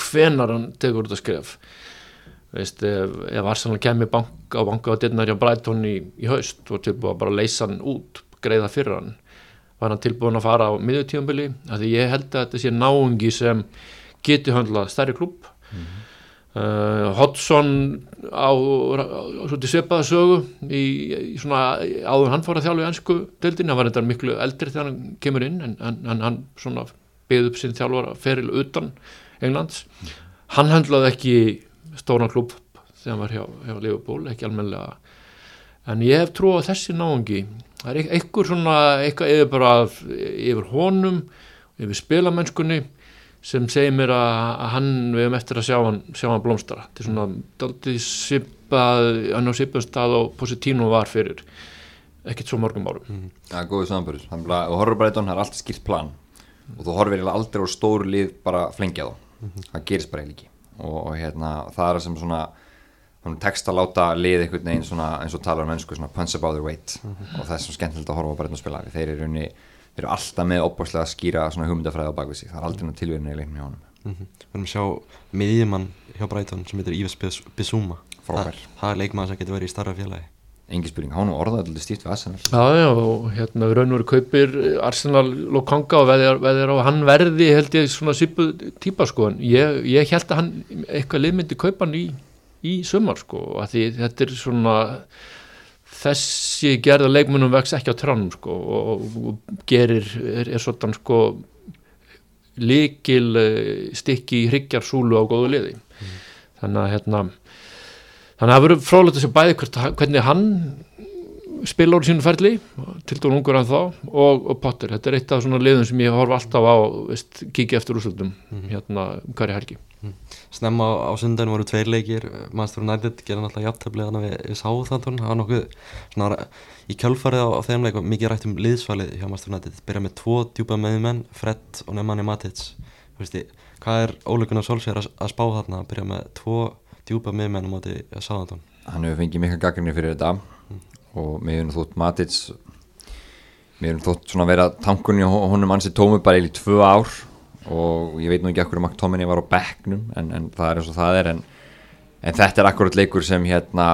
hvenar hann tekur út að skrif veist, ef, ef Arsenal kemur bank á banka á dittnar hjá Brighton í, í haust og tilbúið að bara leysa hann út greiða fyrir hann var hann tilbúin að fara á miðjutíumbili því ég held að þetta sé náungi sem geti höndlað stærri klúb mm -hmm. uh, Hodgson á, á, á svipaða sögu í, í svona áður hann fór að þjálfu í ennsku deildin, hann var þetta miklu eldri þegar hann kemur inn en, en, en hann svona beigð upp sinn þjálfara feril utan Englands mm -hmm. hann höndlaði ekki stóran klúb þegar hann var hjá, hjá Liverpool, ekki almenlega en ég hef trú á þessi náungi það er einhver svona eitthvað yfir bara yfir honum yfir spilamennskunni sem segir mér að hann við hefum eftir að sjá hann, sjá hann blómstara þetta er svona daldið sipað hann á sipað stað og Positino var fyrir ekkert svo mörgum árum. Mm. Það er góðið samanbörður og horfur bara eitthvað, það er alltaf skilt plan. Og þú horfir aldrei á stóru lið bara flengja þá, mm -hmm. það gerist bara ekki. Og, og hérna það er sem svona þannig tekst að láta lið einhvern veginn svona, eins og talar um mennsku svona punch above their weight. Mm -hmm. og það er svona skemmtilegt að horfa á bara einn og spila. Þeir eru, unni, þeir eru alltaf með opbúrslega að skýra svona hugmyndafræði á bakvið sig. Það er aldrei náttúrulega tilverðinu í leiknum hjá honum. Mm -hmm. Við erum að sjá miðjumann hjá Breiton sem heitir Íves Bissúma Þa, það er leikmann sem getur verið í starra félagi. Engi spurning, hann orðaði alltaf stíft við Arsenal. Já, já, og hérna við raun og veru kaupir Arsenal Lokanga og veðir á hann verði held ég svona sýpu típa sko. En ég, ég held að hann eitthvað liðmyndi kaupa hann í í sumar sko að því þetta er svona þessi gerða leikmunum vex ekki á tránum sko og, og gerir, er, er svona sko líkil eh, stikki hryggjarsúlu á góðu liði mm. þannig að hérna þannig að það verður frólægt að sé bæði hvert, hvernig hann spila úr sínu ferli til dún ungur en þá og, og Potter, þetta er eitt af svona liðum sem ég horf alltaf á veist, kíkja eftir úrslutum mm. hérna hverja helgi mm. Snemma á, á sundan voru tveir leikir. Master United gerði náttúrulega jafntefnilega við, við Sáþantun, það var nokkuð svona, í kjölfarið á, á þeim leik mikið rætt um liðsvalið hjá Master United. Byrja með tvo djúpa meðmenn, Fred og Nemanja Matic. Hvað er óleikunar Solskjær að, að spá þarna? Að byrja með tvo djúpa meðmenn á móti Sáþantun Hann hefur fengið mikla gaggrinni fyrir þetta. Mm. Og mér hefur þótt Matic mér hefur þótt svona vera tankunni og honum ansið tómi bara í tvö ár og ég veit nú ekki akkur um að Tóminni var á bekknum en, en það er eins og það er en, en þetta er akkurat leikur sem hérna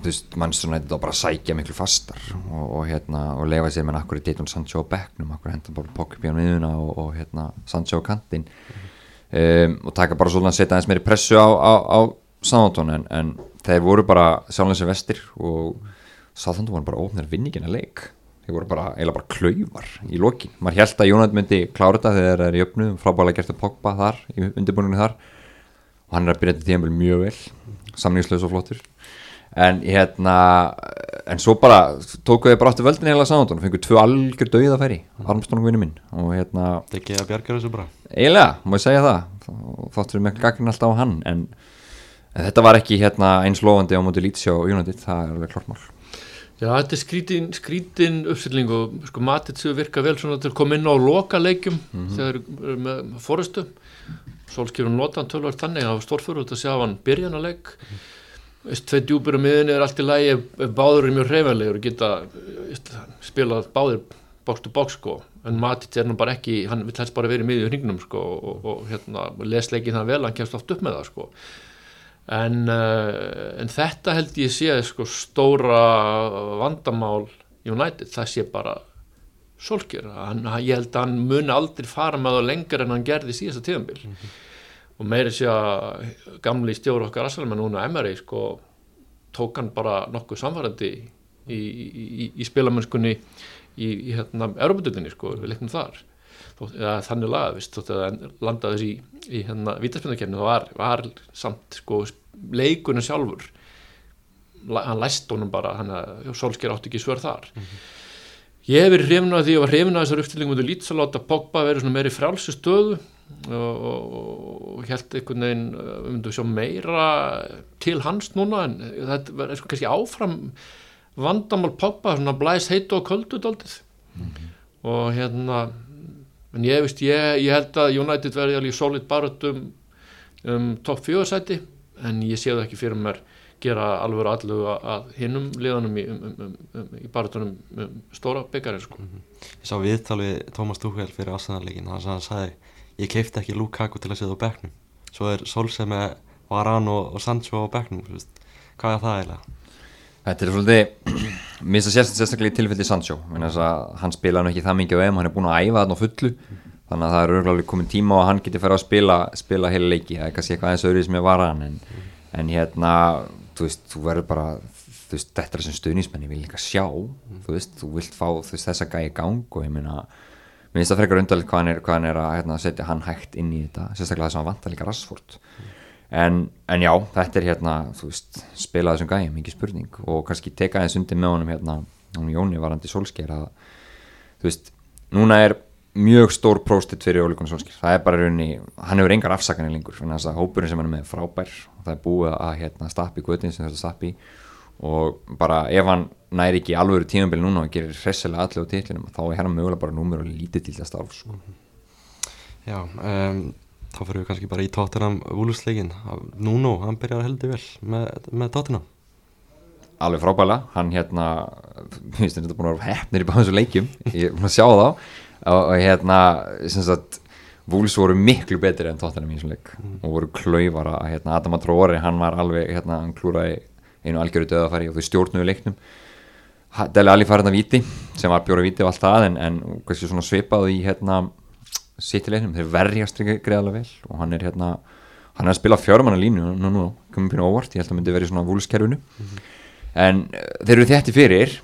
þú veist, mannstur nættið á bara sækja miklu fastar og, og hérna og lefa sér með akkur í Dayton Sancho á bekknum akkur henda bara hann viðuna og, og hérna Sancho á kantinn. Um, og taka bara svona að setja eins meiri pressu á, á, á Sántón en, en þeir voru bara sjálfins sem vestir og Sántón voru bara ofnir vinningina leik þeir voru bara, eiginlega bara klauvar í lokin, maður held að Jónat myndi klára þetta þegar það er í öfnu, frábæðilega gert að Pogba þar, í undirbúininu þar. Og hann er að byrja þetta tíðanbel mjög vel. Samningslaus og flottur. En hérna en svo bara tókuðu þið bara áttu völdin eiginlega Sántón og fenguðu tvö algjör dauð að færi. Armstrong vinnu minn. Og hérna Það er ekki að bjarga þessu bara. Eiginlega, má ég segja það. Þáttur við með gagnin alltaf á hann. En En þetta var ekki hérna eins lofandi á móti Lítsjá Já, þetta er skrítin, skrítin uppstilling og sko Matitsu virka vel svona til að koma inn á loka leikjum mm -hmm. þegar þeir eru með fórustu. Solskjörun notan tölvar þannig að stórfur út að sjá hann byrjan að leik. Mm -hmm. Tvei djúpur á miðinni er allt í lægi ef, ef báður er mjög hreyfanlegur og geta spilað báðir box to box sko. En Matitsu er nú bara ekki, hann vil helst bara verið miðið í hringnum sko og, og hérna lesleikin það vel, hann kemst oft upp með það sko. En, uh, en þetta held ég sé sko, stóra vandamál United, það sé bara solkjör, ég held að hann muni aldrei fara með það lengur en hann gerði síðasta tíðanbíl mm -hmm. og meiri sé að gamli stjóru okkar Assalman núna Emery sko, tók hann bara nokkuð samfærandi í, í, í, í spilamennskunni í hérna Európa-döldinni sko, við leiknum þar eða þannig laga, þótt að landaðis í hérna vítarspilnarkefni, það var, var samt sko leikunum sjálfur La- hann læst honum bara hann að Solskjær átti ekki svör þar. Ég hef verið hrifin að því ég var hrifin að þessar uppstillingum með lítið að láta Pogba verið svona meiri frálsi stöðu og, og, og held einhvern veginn uh, við myndum sjá meira til hans núna en þetta verður sko kannski áfram vandamál Pogba svona blæs heitu og köldu daldið og hérna en ég veist, ég, ég held að United verði alveg solid barut um, um topp fjóðsæti en ég sé það ekki fyrir mér gera alveg allu að hinnum liðanum í, um, um, um, í barutunum um, stóra byggarinn sko. Ég sá viðtal við Tómas Tuchel fyrir Arsenal-leikin þannig að hann sagði ég keipti ekki Lukaku til að setja á bekknum svo er Solskjaer með Varan og, og Sancho á veist. hvað er það eiginlega? Þetta er svolítið, mér finnst það sérst- sérstaklega í tilfelli Sancho, að hann spila nú ekki það mikið á EM, hann er búin að æfa þarna á fullu. Þannig að það er örgulega komin tíma og hann geti færa að spila, spila heila leiki. Það er kannski eitthvað aðeins öðruð sem ég var hann en, en hérna, þú veist, þú verður bara þú veist, þetta er sem stuðnismenn ég vil líka sjá, þú veist, þú vilt fá veist, þessa gæi gang og ég meina mér finnst það frekar undarlegt hvað hann er, hvað hann er að hérna, setja hann hægt inn í þetta, sérstaklega þess að hann vantar líka rassfórt en, en já, þetta er hérna veist, spila þessum gæjum, ekki spurning. Og kannski teka aðeins undir með honum hérna, hún Jóni varandi Solskjær að þú veist, núna er mjög stór próstitt fyrir Óli Gunnar Solskjær það er bara í rauninni, hann hefur engar afsakanir lengur þess að hópurinn sem hann er með er frábær. Og það er búið að hérna, stappi gutin sem þetta stappi. Og bara ef hann næri ekki alvöru tímabili núna og gerir hressilega allir á titlinum þá er hann mögulega bara númer og lítið til það starf sko. Já, um, þá fyrir við kannski bara í Tottenham Wolves-leikin Nuno, hann byrjar heldur vel með, með Tottenham. Alveg frábæla, hann hérna finnst þetta búin að vera hefnir í báðum þessu leikjum. Ég er búin að sjá þá. Og, hérna, sem sagt Vúls voru miklu betri enn Tottenham í þessum leik. Og voru klaufara, hérna Adam Atróri, hann var alveg, hérna, hann klúraði einu algjöru döðafæri og þau stjórnuðu leiknum. Dele Alli farið að víti sem var bjóra víti og allt það en, en svipað í hérna sittilegnum, þeir verjast greiðalega vel og hann er hérna hann er að spila fjármanna línu nú, nú, komið pínu óvart, ég held að myndi verið svona vúlskerfinu en uh, þeir eru þétti fyrir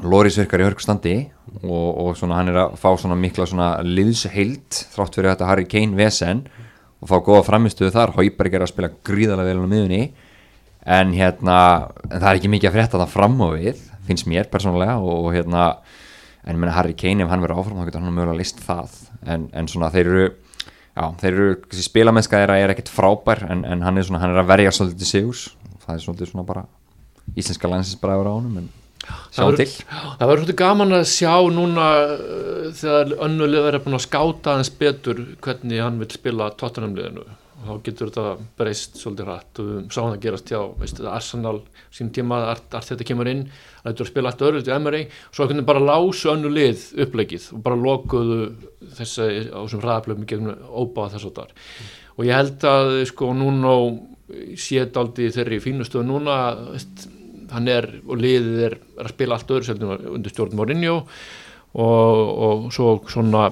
Loris virkar í hörkustandi og, og svona hann er að fá svona mikla svona liðsheild þrátt fyrir þetta Harry Kane vesen og fá góða framistuðu þar, Hauberg er að spila gríðalega vel á miðunni en hérna, en það er ekki mikið að frétta það fram á við, finnst mér persónulega og, og hérna, en ég meina Harry Kane ef hann verður áfram þá getur hann mögulega list það en, en svona þeir eru já, þeir eru, þessi spilamennska þeirra er ekkert frábær en, en hann er svona, hann er að verja svolítið sigurs, það er svolítið svona bara íslenska landsinsbræður á honum en sjáum verður- til. það verður svolítið gaman að sjá núna uh, þegar önnuleg verður búin að skáta aðeins betur hvernig hann vil spila Tottenham liðinu og þá getur þetta breyst svolítið hratt. Og við sáum það gerast hjá veistu, Arsenal sín tíma að allt þetta kemur inn að þetta er að spila allt öðru til Emery svo einhvern veginn bara lásu önnu lið upplegið og bara lokuðu þessi á þessum hraðaplöfum gegnum óbáða þess að þar og ég held að sko núna séð aldrei þeirri fínustu núna hann er og liðið er, er að spila allt öðru undir stjórn Mourinho og, og svo svona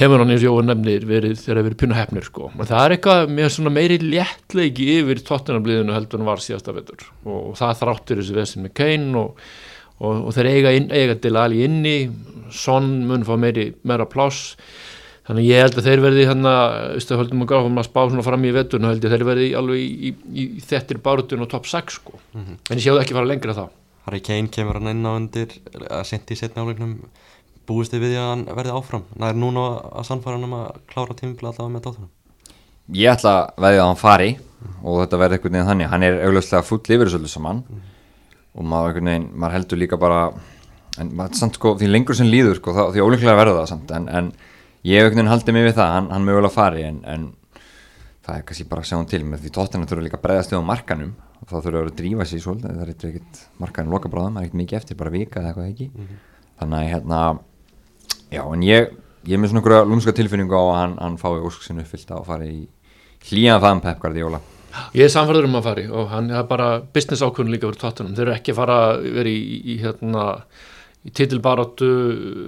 hefur hann eins og Jói nefnir verið þegar verið puna hefnir sko. En það er eitthvað með svona meiri léttleiki yfir tóttunarbliðinu heldur en var síðasta vetur. Og, það þráttur þessi vesin með Kane og, og, og þeir eiga, inn, eiga til alveg inni. Son mun fá meiri, meira pláss. Þannig ég held að þeir verði þannig að höldum að gráfum að spá svona fram í veturinn held ég að þeir verði alveg í, í, í þettir bárutun og top 6 sko. En ég séu það ekki fara lengra þá. Harry Kane kemur hann inn á undir að sendi í setna áleiknum búist þið við því að hann verði áfram? Nær núna að sannfæra hann um að klára tímbil allavega með Tottenham? Ég ætla að veðja að hann fari og þetta verði einhvern veginn þannig. Hann er augljóslega full yfir þessu saman og maður, veginn, maður heldur líka bara en samt sko, því lengur sem líður sko, þá, því ólíklega verður það samt en, en ég haldið mig við það hann, hann mögulega fari en, en það er kannski bara að sjá hann til með því tóttina þurfa líka að bregðast við á markanum og þá þurfa að drífa sér svolítið það er eitthvað markanum loka bráðum, það er ekkert mikið eftir bara vika eða eitthvað ekki. Þannig að hérna já en ég, ég er með svona einhverja lúmska tilfinningu á að hann, hann fái ósk sinni uppfyllt að fara í hlýjan faðum Pep Guardiola Ég er samfærður um að fari og hann er bara business ákvörðun líka fyrir tóttunum. Þeir eru ekki að fara verið í, í, hérna, í titilbaróttu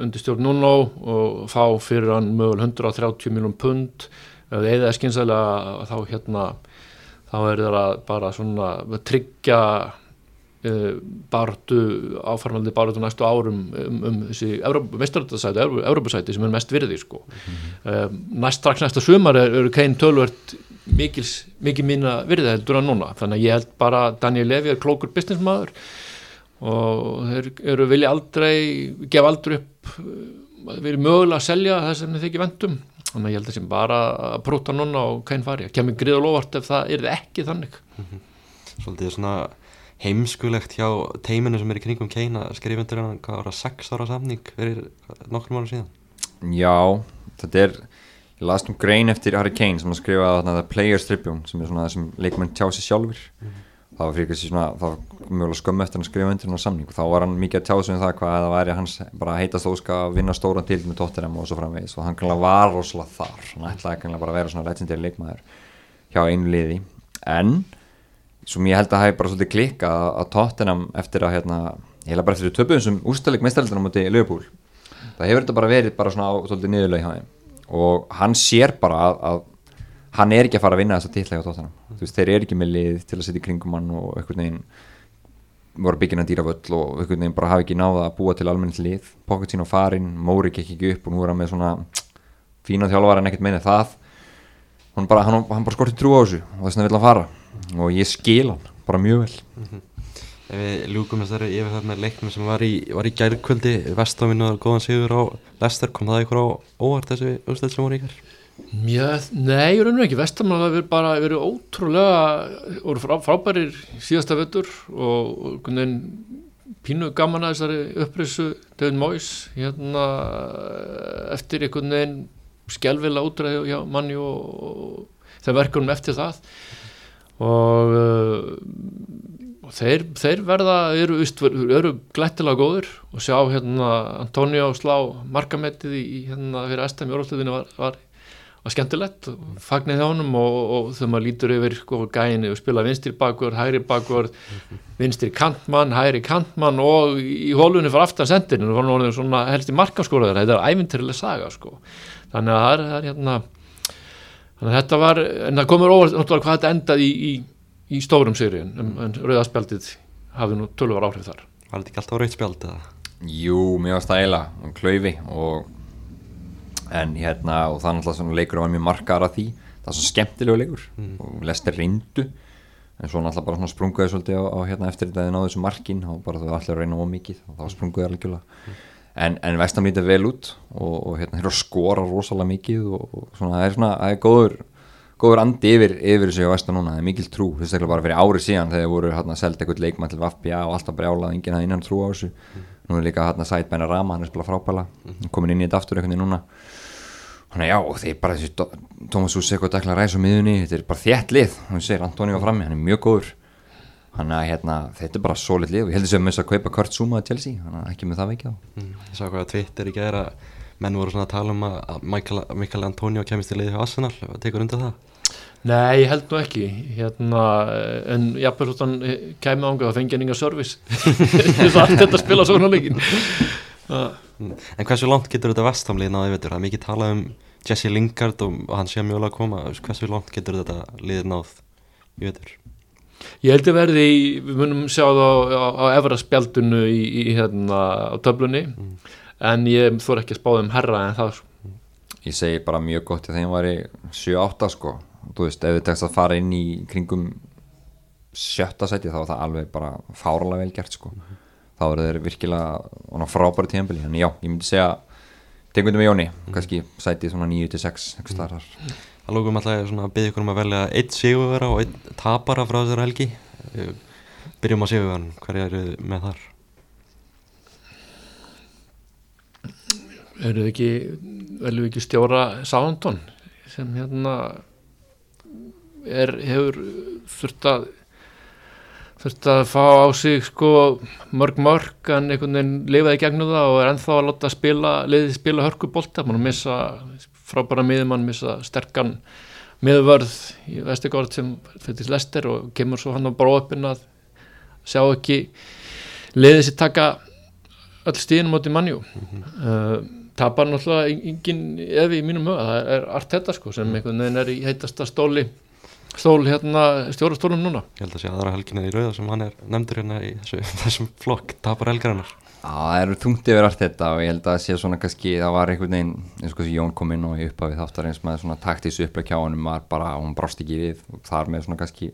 undir stjórn Nuno og fá fyrir hann möguleg 130 miljón pund þið eða skynsælega þá hérna þá er þeirra bara svona tryggja uh, baróttu áfarmaldi baróttu næstu árum um, um þessi meistaröldasæti, Európusæti sem er mest virði sko. Mm -hmm. næst strax næsta sumar eru er Kane tölvert mikið mína virða heldur en núna þannig að ég held bara að Daniel Levy er klókur businessmaður og þeir eru vilja aldrei gefa aldrei upp verið mögulega að selja það sem þeir ekki vendum þannig að ég held að sem bara að próta núna og kæn fari, kemur grið og lofart ef það er ekki þannig Svolítið svona heimskulegt hjá teiminu sem er í kringum skrifa undir hann hvað var það 6 ára samning fyrir nokkrum ára síðan? Já, þetta er ég las um grein eftir Harry Kane sem að skrifa þarna Players Tribune sem er svona það sem leikmenn tjá sig sjálfur það var fyrir kannski svona, það var mjögulega skömmu eftir hann undir hann á samning. Og þá var hann mikið að tjá sig um það hvað það væri hans bara heitast óska að vinna stóran til með Tottenham og svo framvegis. Og hann kannlega var rosalega þar, hann ætlaði kannlega bara að vera svona sem ég held að hafi bara svolítið klikka að, að Tottenham eftir að hérna, ég held bara eftir töpuðum sem úrstæðleik meðstældunum mútið Liverpool. Það hefur þetta bara verið bara svona á svolítið niðurlega hjá þeim. Og hann sér bara að, að hann er ekki að fara að vinna þessa titla hjá Tottenham. Þú veist, þeir eru ekki með lið til að setja í kringum hann og einhvern veginn voru byggina dýravöll og einhvern veginn bara hafi ekki náða að búa til almennt lið. Pocket sín á farin, Móri gekk ekki upp og nú er hann með svona fína þjálfar en ekkert meina það hann bara, hann, hann bara skorti trú á þessu og þess vegna vil hann fara. Og ég skil hann bara mjög vel. Ef við ljúkum þessari yfir það með leiknum sem var í, var í gærkvöldi Vestaminn og góðan sigur á Lester kom það ykkur á óvart þessi úrslit sem voru í gær? Já, nei, ég raunum ekki, það verið bara verið ótrúlega voru frá, frábærir síðasta vettur og pínu gaman að þessari upprisu. David Moyes hérna eftir einhvern veginn skjálfilega útræði hjá manni og, og þeir verkunum eftir það. Og, uh, og þeir, þeir verða eru, eru glættilega góður og sjá hérna Antonio slá markamettið í hérna fyrir Estam í orðsliðinu var, var var skemmtilegt, fagnir hjá honum og, og þegar maður lítur yfir sko gæinu og spila vinstri bakvörð, hægri bakvörð vinstri kantmann, hægri kantmann og í hólunni fyrir aftan sendinu og var hann svona helst í markaskóraður þetta er ævintýrileg saga sko þannig að það er, það er hérna þannig að þetta var, en það komur óvart náttúrulega hvað þetta endaði í, í, í stórum sigri en, en rauðaspjaldið hafði nú tölvar áhrif þar Var þetta ekki alltaf rauðspjald eða? Jú, mjög stæla og klöyfi og en hérna og það er náttúrulega svona leikur að var mjög margar að því það er svona skemmtilegu leikur mm. og lestir reyndu en svo náttúrulega bara svona sprunguði svolítið á, á hérna eftir þetta að náðu þessu markin og bara þau allir að reyna ómikið og þá sprunguði algjörlega mm. En, en vestam lítið vel út og, og hérna hér skora rosalega mikið og, og svona það er svona, það er góður góður andi yfir, yfir þessu á vestam núna það er mikil trú, þess að bara fyrir árið síðan þegar voru hérna selgt eitthvað leikmann til Vafbja og alltaf brjálað, enginn hafði innan trú á þessu. Mm. nú er líka hérna Sæt Bæna Rama, hann er spilað frábæla komin inn í þetta aftur eitthvað núna. Þannig já, þeir bara þessi Tómas Úsek og Dekla Ræs á miðunni, þetta er bara þjætt lið. Hún segir Antoni var frammi, hann er mjög góður þannig að hérna, þetta er bara solid lið og ég heldur sem að kaupa Kurt Zuma að Chelsea þannig að ekki með það veikja á. Mm, Ég sá hvað að Twitter í gæra menn voru svona að tala um að Michael, Michael Antonio kemist í liði á Arsenal. Tekur undir það? Nei, ég held nú ekki. Hérna, en jafnveg hann kemur ánga að fengja ninga service. Það er þetta að spila svona leikin En hversu langt getur þetta vestamlið náði veitur? Það er mikið talað um Jesse Lingard og hann sé mjög alveg að koma. Hversu langt getur þetta liðið náð í veitur? Ég held að verði, við munum sjá það á, á, á efra spjaldunu í, í hérna á töflunni. Mm. en ég þór ekki að spáða um herra en það mm. Ég segi bara mjög gott þegar það var í 7-8 sko. Þú veist, ef þið tekst að fara inn í kringum sjötta seti þá var það alveg bara fáralega vel gert sko. Mm þá eru þeir virkilega frábæri tíðanbili, en já, ég myndi segja tengundum með Jóni, mm. kannski sætið svona 9-6 eitthvað starfar Það lókum alltaf að byggja ykkur um að velja eitt sigurvera og eitt tapara frá þessari helgi. Byrjum á sigurveran, hverja eru þið með þar? Eru þið ekki veljum ekki stjóra Sándon sem hérna er, hefur þurft að þurft að fá á sig sko mörg mörg en einhvern veginn lifaði gegnum það og er ennþá að láta spila, liðið spila hörkubólta, mann missa frábæra miðumann, missa sterkan miðvörð í vestegórð sem fyrir lester og kemur svo hann á bróöppin að sjá ekki liðið sér taka öll stíðin moti mannjú mm -hmm. uh, tapar náttúrulega engin evi í mínum huga, það er allt þetta sko sem einhvern veginn er í heitasta stóli stól hérna stjórastólum núna. Ég held að sé aðra helgina í rauða sem hann er nefndur hérna í þessu, þessum flokk tapar helgarinnar það eru þungt yfir allt þetta og ég held að það sé svona kannski, það var einhvern veginn eins og hvað Jón kom inn og í upphafið þáttar eins með svona taktis upplega kjá honum var bara, hún brást ekki við og þar með svona kannski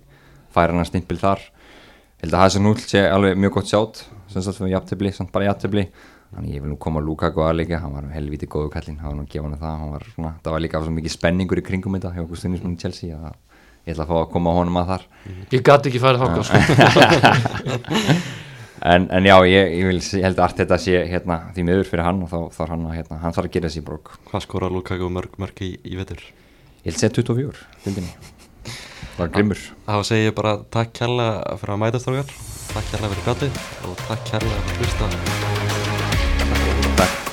færa hann stimpil þar. Ég held að það sem núl sé alveg mjög gott sjátt sem sagt fyrir jafntefli, samt bara jafntefli. Þannig ég vil nú koma Lukaku að líka hann var helviti góðu kallinn, hann var nú að gefa hann það hann var svona, það var líka svo mikið spenningur í kringum þetta að ég ætla að fá að koma honum að þar. Ég gati ekki farið þákað sko. en, en já, ég, ég, vil, ég held að allt þetta sé hérna, því miður fyrir hann og þá þarf hann að hérna, hann þarf að gera þessi brók Hvað skora Lukaku mörg, mörg í, í vetur? ég held að segja 24 dildinni. það var grimmur. Þá segi ég bara takk kærlega fyrir að mæta strókar Takk kærlega fyrir gatið og takk kærlega fyrir að hlusta Takk